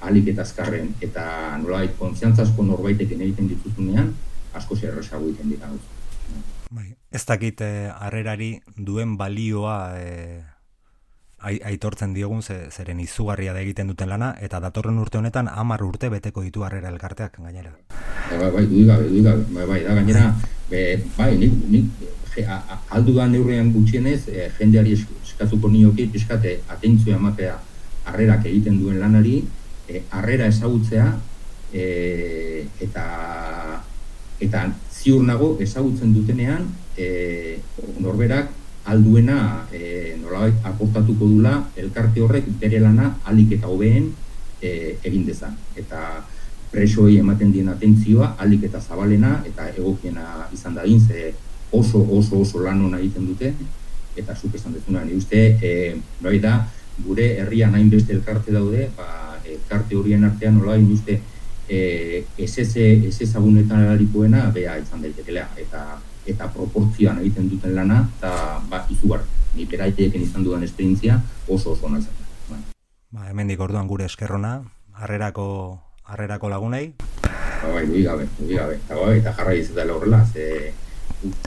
alik eta azkarren, eta nolabait, konfiantzazko norbaiteken egiten dituzunean, asko zerrezago egiten dira Bai, ez dakit eh, harrerari duen balioa eh, aitortzen diogun ze, zeren izugarria da egiten duten lana, eta datorren urte honetan hamar urte beteko ditu harrera elkarteak gainera. Bai, bai, bai, duigabe, bai, bai, da gainera, be, bai, nik, nik, aldu da neurrean gutxienez, e, jendeari eskatuko nioki, piskate, atentzioa ematea harrerak egiten duen lanari, e, ezagutzea, e, eta eta ziur nago ezagutzen dutenean e, norberak alduena e, nolabait aportatuko dula elkarte horrek bere lana alik eta hobeen e, egin dezan. Eta presoi ematen dien atentzioa alik eta zabalena eta egokiena izan da ze oso oso oso lan hona egiten dute eta zuk esan dezuna ni uste e, bai da gure herrian hainbeste elkarte daude ba elkarte horien artean nola hain uste e, ez ez ez ezagunetan eralikoena bea izan daitekela. Eta eta proportzioan egiten duten lana eta ba izugar ni beraiteken izan dudan esperientzia oso oso ona izan bai. ba hemendik orduan gure eskerrona harrerako harrerako lagunei. Ba bai gabe gabe. Eta bai eta jarrai ez da horrela ze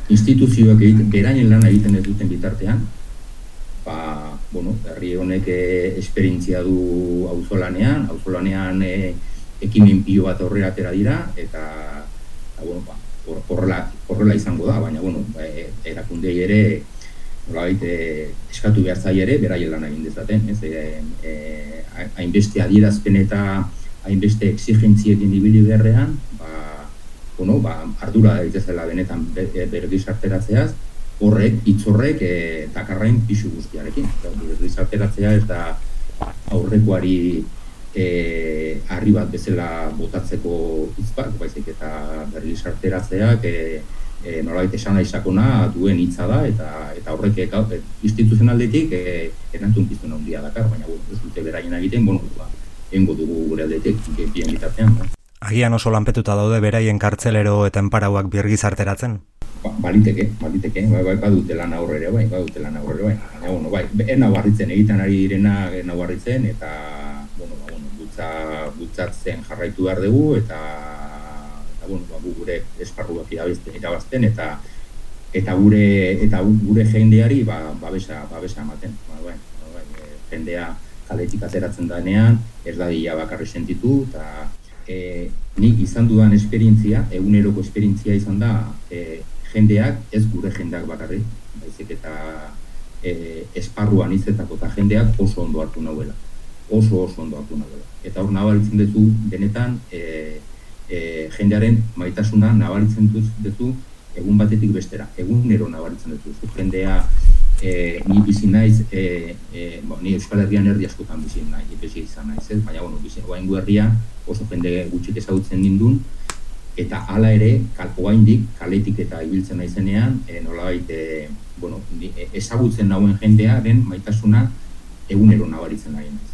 instituzioak egiten, berainen lana egiten ez duten bitartean, ba, bueno, herri honek eh, esperientzia du auzolanean, auzolanean e, ekimen pio bat aurrera atera dira, eta, eta bueno, ba, horrela, horrela izango da, baina, bueno, ba, e, erakundei ere, nolabait, e, eskatu behar zai ere, beraien lan egin dezaten, ez, e, hainbeste adierazpen eta hainbeste exigentziekin ibili beharrean, bueno, ba, ardura daitezela benetan e, bergizarteratzeaz, horrek, itzorrek, e, dakarrain pixu guztiarekin. Bergizarteratzea ez da aurrekoari e, harri bat bezala botatzeko izpak, baizik eta bergizarteratzeak e, e, nolabait esan izakona duen hitza da, eta eta horrek e, instituzionaldetik e, erantzun piztun handia dakar, baina ez dute beraien egiten, bueno, ba, engo dugu gure aldetik, bien bitartean. Agian oso lanpetuta daude beraien kartzelero eta enparauak birgizarteratzen? Ba, baliteke, baliteke, bai, bai, badute lan aurrere, bai, badute lan aurrere, bai. Baina, bueno, bai, en nabarritzen, egiten ari direna en nabarritzen, eta, bueno, ba, bueno, bultza, bultzatzen jarraitu behar dugu, eta, eta bueno, ba, gu gure esparruak irabazten, irabazten eta eta gure eta gu- gure jendeari ba, babesa, babesa ematen. Ba, bai, ba, bai, jendea kaletik ateratzen danean, ez da bakarri sentitu, eta e, nik izan dudan esperientzia, eguneroko esperientzia izan da, e, jendeak, ez gure jendeak bakarri, baizik eta e, esparruan izetako eta jendeak oso ondo hartu nauela. Oso oso ondo hartu nauela. Eta hor nabaritzen duzu, benetan, e, e, jendearen maitasuna nabaritzen duz- duzu egun batetik bestera, egunero nabaritzen duzu. Zu jendea, e, ni bizi naiz, e, e, bo, ni Euskal Herrian erdi askotan bizi nahi, bizi izan naiz, ez? baina bueno, bizi oaingo herria oso jende gutxik ezagutzen nindun, eta hala ere, kal, oaindik, kaletik eta ibiltzen naizenean, e, nolabait, e, bueno, ni- e, ezagutzen nauen jendearen maitasuna egunero nabaritzen nahi naiz.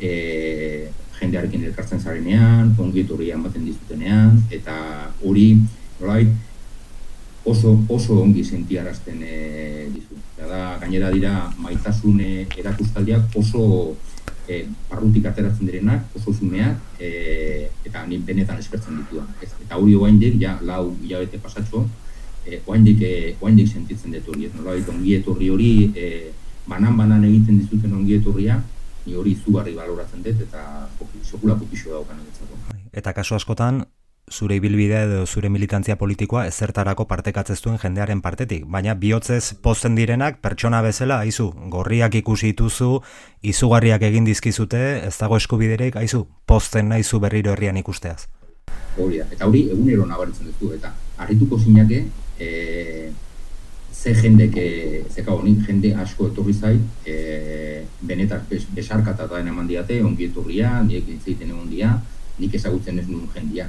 E, jendearekin elkartzen zarenean, ongi etorria ematen dizutenean, eta hori, nolabait, oso, oso ongi sentiarazten e, dizu. Da, gainera dira maitasun erakustaldiak oso e, barrutik ateratzen direnak, oso zumeak, e, eta ni benetan eskertzen dituan. Ez, eta hori oaindik, ja, lau hilabete pasatxo, e, oaindik, e, oaindik sentitzen dut hori, ez nolabait ongi etorri hori, e, banan-banan egiten dizuten ongi etorria, ni hori izugarri baloratzen dut, eta sekula popixo daukan egitzako. Eta kasu askotan, zure ibilbidea edo zure militantzia politikoa ezertarako partekatzen duen jendearen partetik, baina bihotzez pozten direnak pertsona bezala, aizu, gorriak ikusi dituzu, izugarriak egin dizkizute, ez dago eskubiderik, aizu, pozten naizu berriro herrian ikusteaz. Hori eta hori egunero nabaritzen duzu, eta harrituko zinake, e, ze jendek, e, ze kago, nik jende asko etorri zait, e, benetan bes, besarkata da eman diate, ongi etorria, intzeiten egon dia, nik ezagutzen ez nuen jendia.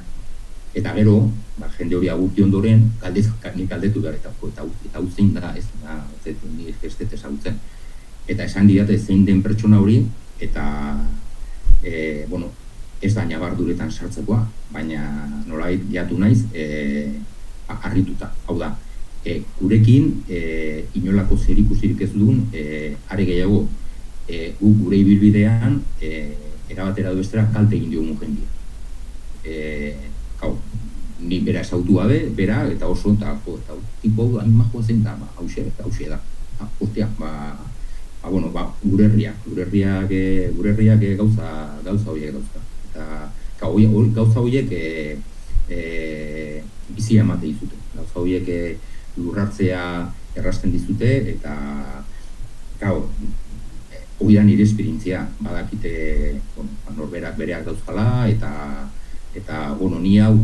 Eta gero, ba, jende hori agurti ondoren, galdez, nik galdetu behar eta, eta, eta hau zein da, ez da, ez nik ez dut ezagutzen. Eta esan didate zein den pertsona hori, eta, e, bueno, ez da nabarduretan sartzekoa, baina nolait jatu naiz e, harrituta. Hau da, e, gurekin e, inolako zerikusirik ez duen, e, are gehiago, e, gu gure ibilbidean e, erabatera du kalte egin diogun jendia. E, ni bera esautu gabe, bera, eta oso, eta, jo, eta tipo, hau, anima joa zen da, ba, hause, eta hause da. Ba, hostia, ba, ba, bueno, ba, gure herriak, gure herriak, e, gure herriak e, gauza, gauza horiek dauzka. Eta, ka, hori, hori, gauza horiek e, e, bizi emate dizute. Gauza horiek e, lurratzea errasten dizute, eta, gau, hori da nire esperientzia, badakite, bueno, ba, norberak bereak dauzkala, eta, eta, bueno, ni hau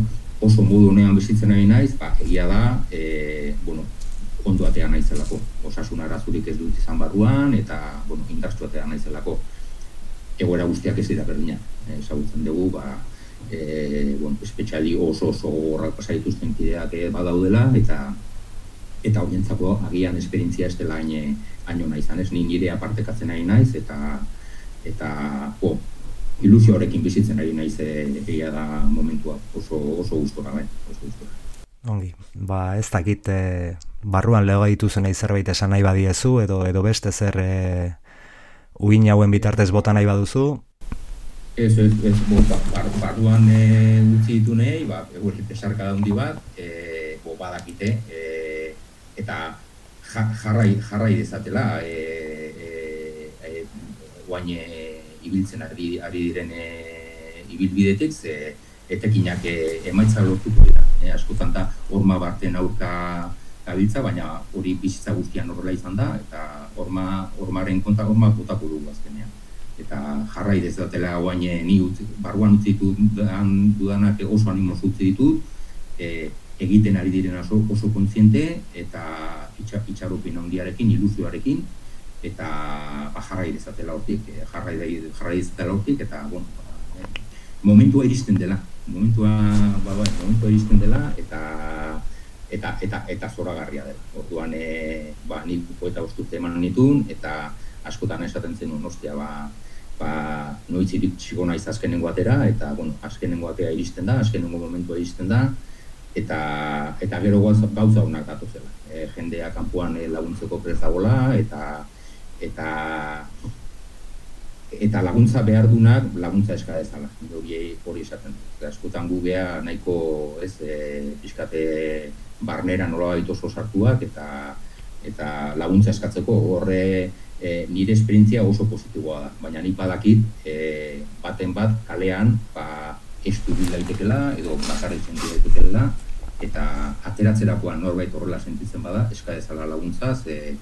oso modu honean bizitzen ari naiz, ba, egia da, e, bueno, ondo atea naizelako. Osasun arazurik ez dut izan barruan, eta, bueno, indartsu atea naizelako. Egoera guztiak ez dira berdinak. E, ezagutzen dugu, ba, e, bueno, espetxali oso oso gogorrak pasa dituzten kideak eh, badaudela, eta eta horientzako agian esperientzia ez dela hain hain ona izan ez, ni nire apartekatzen ari naiz, eta, eta, jo, ilusio horrekin bizitzen ari naiz e, egia da momentua, oso, oso gustora, bai, oso gustora. Ongi, ba ez dakit e, barruan lego dituzu nahi zerbait esan nahi badiezu, edo edo beste zer e, uin hauen bitartez bota nahi baduzu, Ez, ez, ez, bo, ba, bar, barruan e, utzi ditu nahi, ba, hori pesarka handi bat, e, bo, badakite, e, eta ja, jarrai, jarrai dezatela, e, e, e, guain e, ibiltzen ari, ari diren e, ibilbidetik, ze etekinak e, emaitza lortuko dira. E, askotan da, horma barten aurka gabiltza, baina hori bizitza guztian horrela izan da, eta horma, hormaren konta horma botako dugu azkenean eta jarrai dezatela guain ni utzi, barruan utzi dudan, dudanak oso animoz utzi ditut, e, egiten ari diren oso, oso kontziente eta itxa, itxaropin handiarekin, ilusioarekin, eta ba, jarrai dezatela hortik, e, jarrai, jarrai dezatela hortik, eta bueno, ba, e, momentua iristen dela, momentua, ba, ba, momentua iristen dela, eta eta eta eta zoragarria dela. Orduan e, ba ni poeta bosturte eman nitun eta askotan esaten zenuen ostia ba ba, noiz iritsiko naiz azkenengo atera, eta, bueno, azkenengo atera iristen da, azkenengo momentua iristen da, eta, eta gero gauza, gauza honak datuzela. E, jendea kanpoan laguntzeko prest dagoela, eta, eta, eta laguntza behar dunak laguntza eska dezala. Hori hori esaten. Eta askotan gu gea nahiko, ez, e, pixkate barnera nola oso sartuak, eta, eta laguntza eskatzeko horre e, nire esperientzia oso positiboa da. Baina nik badakit e, baten bat kalean ba, estu daitekela edo bakarrik senti daitekela eta ateratzerakoan norbait horrela sentitzen bada eska dezala laguntza ze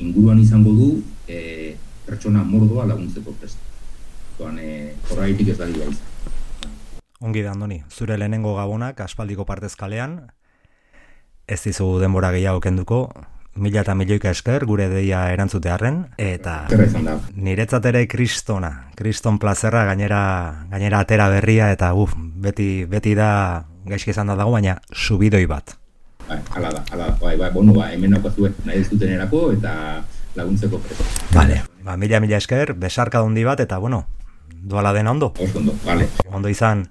inguruan izango du e, pertsona mordoa laguntzeko prest. Doan, e, horraitik ez da dira izan. Ongi da, Andoni, zure lehenengo gabonak aspaldiko partez kalean, ez dizu denbora gehiago kenduko, mila eta milioika esker gure deia erantzutearren, eta niretzat ere kristona, kriston plazerra gainera, gainera atera berria, eta uf, beti, beti da gaizki izan da dago, baina subidoi bat. Bai, hala da, hala da. Bai, bai, bueno, ba, hemen naukazue, nahi ez duten erako eta laguntzeko prest. Vale. Ba, mila mila esker, besarka handi bat, eta bueno, duala dena ondo. Oso ondo, vale. Ondo izan.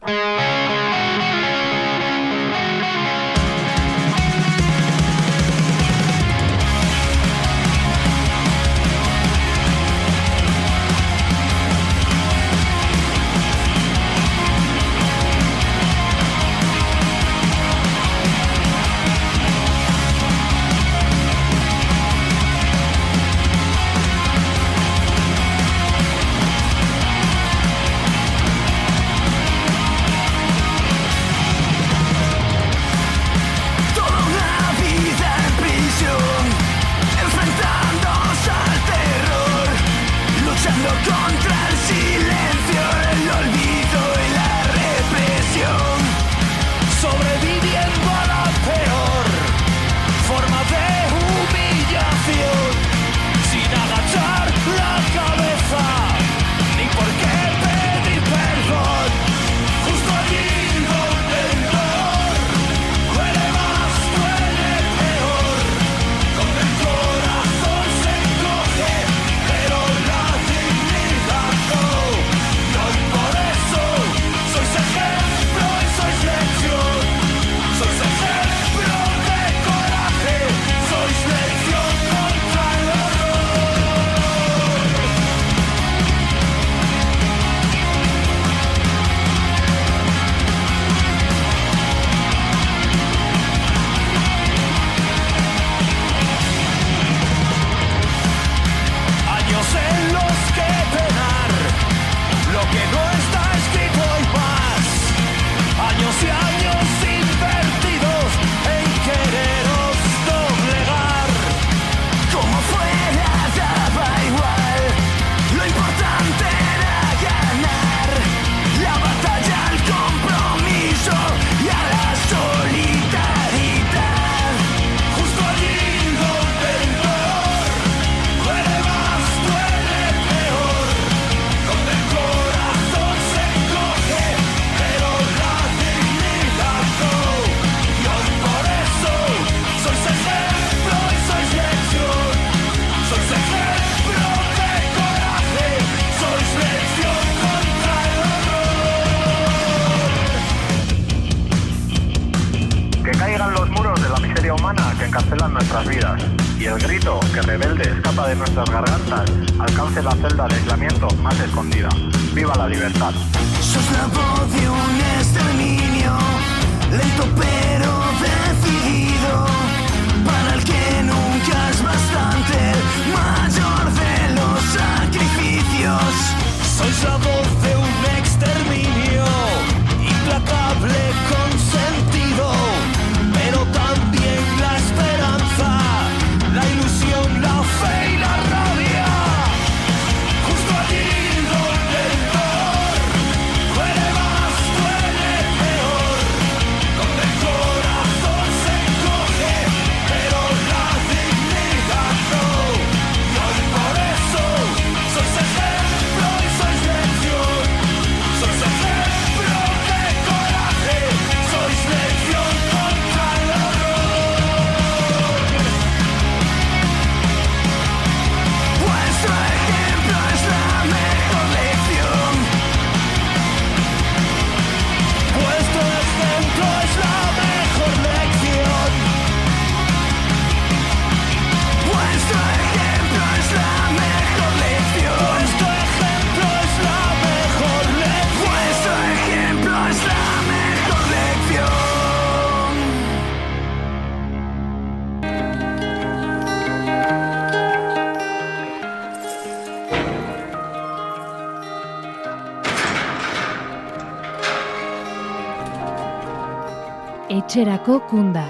Etxerako kunda.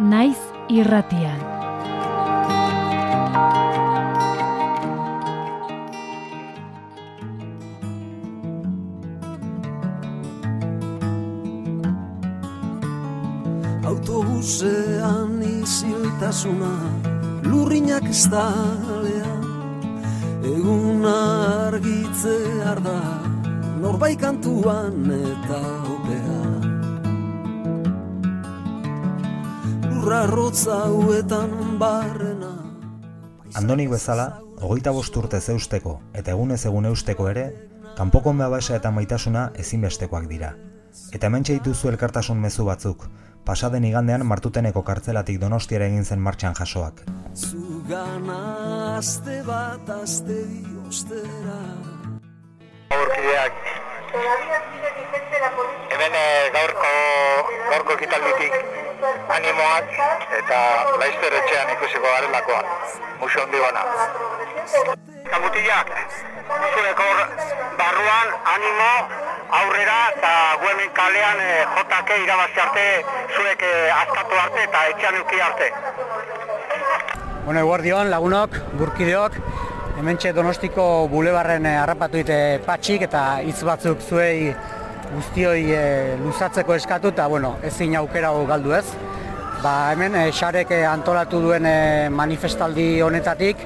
Naiz irratian. Autobusean iziltasuna Lurrinak estalean Eguna argitzear da Norbai kantuan Huetan barrena Andonik bezala, hogeita bost urte zeusteko eta egunez egun eusteko ere, kanpoko babesa eta maitasuna ezinbestekoak dira. Eta hemen dituzu elkartasun mezu batzuk, pasaden igandean martuteneko kartzelatik donostiara egin zen martxan jasoak. Zugana azte bat azte bi ostera Aurkideak. Hemen eh, gaurko, gaurko ekitalditik animoak eta laizter etxean ikusiko garelakoa. Muxo handi bana. Eta mutilak, zuek hor barruan animo aurrera eta guemen kalean eh, jotake irabazi arte zuek eh, askatu arte eta etxean euki arte. Bueno, eguardion, lagunok, burkideok, hementxe donostiko bulebarren eh, harrapatu dite patxik eta hitz batzuk zuei guztioi eh, luzatzeko eskatu eta bueno, ezin aukera galdu ez. Ba, hemen eh, xarek eh, antolatu duen eh, manifestaldi honetatik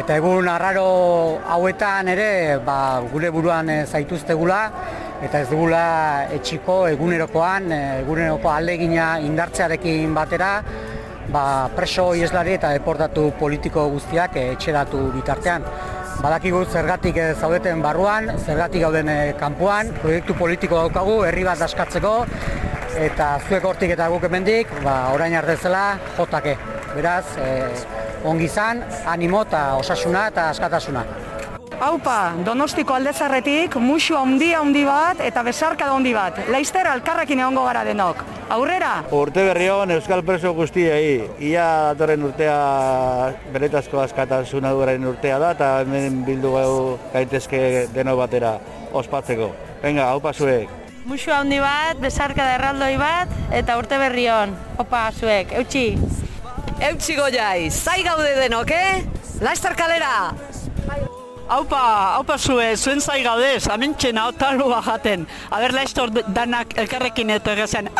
eta egun arraro hauetan ere ba, gure buruan eh, zaituztegula eta ez dugula etxiko egunerokoan, eguneroko alegina indartzearekin batera ba, preso ieslari eta deportatu politiko guztiak etxeratu bitartean. Badakigu zergatik eh, zaudeten barruan, zergatik gauden eh, kanpoan, proiektu politiko daukagu, herri bat askatzeko, eta zuek hortik eta guk hemendik, ba, orain arte zela, jotake. Beraz, eh, ongi izan, animo eta osasuna eta askatasuna. Haupa, Donostiko aldezarretik, musu handi handi bat eta besarkada handi bat. Laizter alkarrekin egongo gara denok. Aurrera! Urte berri hon Euskal Preso guztiei, ia datorren urtea beretazko askatasuna duaren urtea da, eta hemen bildu gau gaitezke deno batera ospatzeko. Venga, haupa zuek. Musu handi bat, besarkada erraldoi bat, eta urte berri hon. Opa, zuek, eutxi. Eutxi goiai, zai gaude denok, eh? Laizter kalera! Haupa, haupa zue, zuen zai gaudez, amentxen hau talua jaten. Aber laiztor danak elkarrekin eta egezen.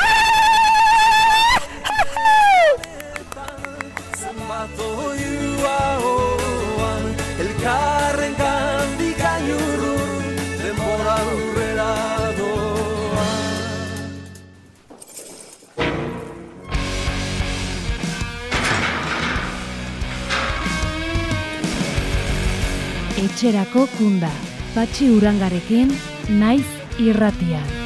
Etxerako kunda. Patxi urangarekin, naiz irratian.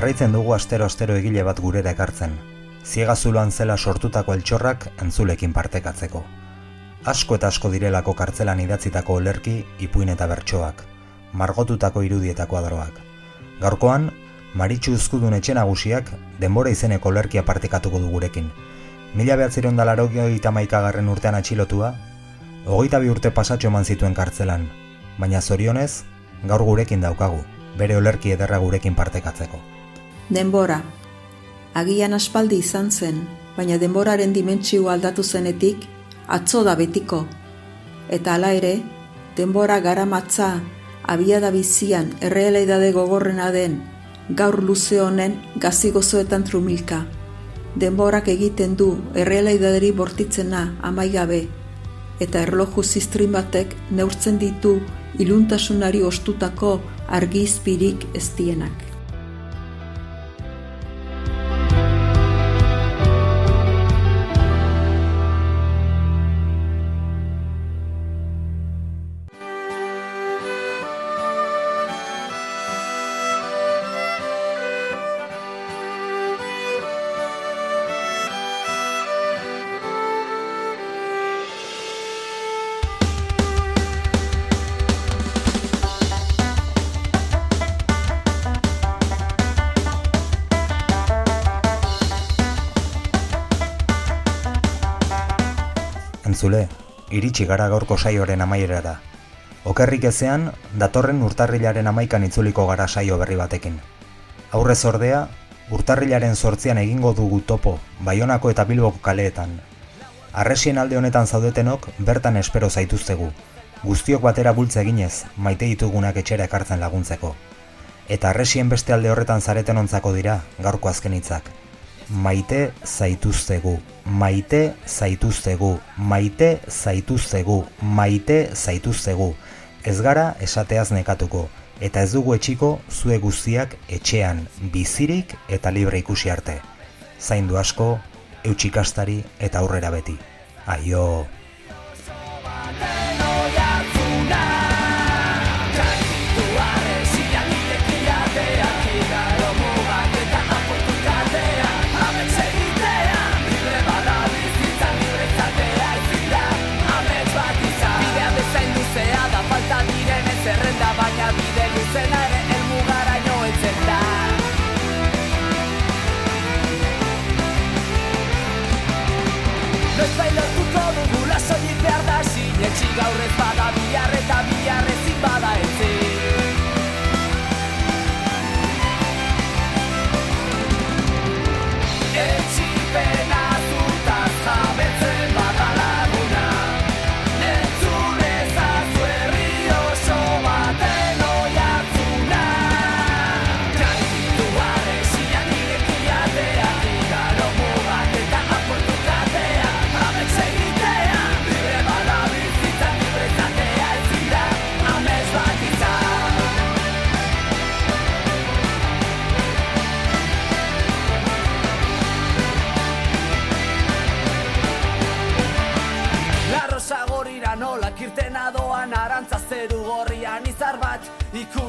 Jarraitzen dugu astero-astero egile bat gurera ekartzen. Ziegazuloan zela sortutako eltxorrak entzulekin partekatzeko. Asko eta asko direlako kartzelan idatzitako olerki, ipuin eta bertsoak, margotutako irudietako adroak. Gaurkoan, Maritxu Uzkudun etxe nagusiak denbora izeneko olerkia partekatuko du gurekin. Mila behatziron da maikagarren urtean atxilotua, hogeita bi urte pasatxo eman zituen kartzelan, baina zorionez, gaur gurekin daukagu, bere olerki ederra gurekin partekatzeko. Denbora. Agian aspaldi izan zen, baina denboraren dimentsio aldatu zenetik, atzo da betiko. Eta hala ere, denbora garamatza abiada bizian errealidade gogorrena den gaur luze honen gazi gozoetan trumilka. Denborak egiten du errealidaderi bortitzena amaigabe, eta erloju ziztrin batek neurtzen ditu iluntasunari ostutako argizpirik eztienak. Entzule, iritsi gara gaurko saioaren amaierara. Okerrik ezean, datorren urtarrilaren amaikan itzuliko gara saio berri batekin. Aurrez ordea, urtarrilaren sortzian egingo dugu topo, Baionako eta Bilboko kaleetan. Arresien alde honetan zaudetenok, bertan espero zaituztegu. Guztiok batera bultza eginez, maite ditugunak etxera ekartzen laguntzeko. Eta arresien beste alde horretan zareten ontzako dira, gaurko azken hitzak. Maite zaituztegu, maite zaituztegu, maite zaituztegu, maite zaituztegu. Ez gara esateaz nekatuko, eta ez dugu etxiko zue guztiak etxean, bizirik eta libre ikusi arte. Zaindu asko, eutxikastari eta aurrera beti. Aio!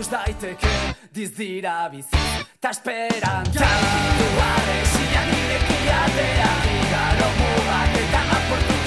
Ikus daiteke dizdira bizi ta esperantza. Ditu arresian irekiatea igaro mugak eta aportu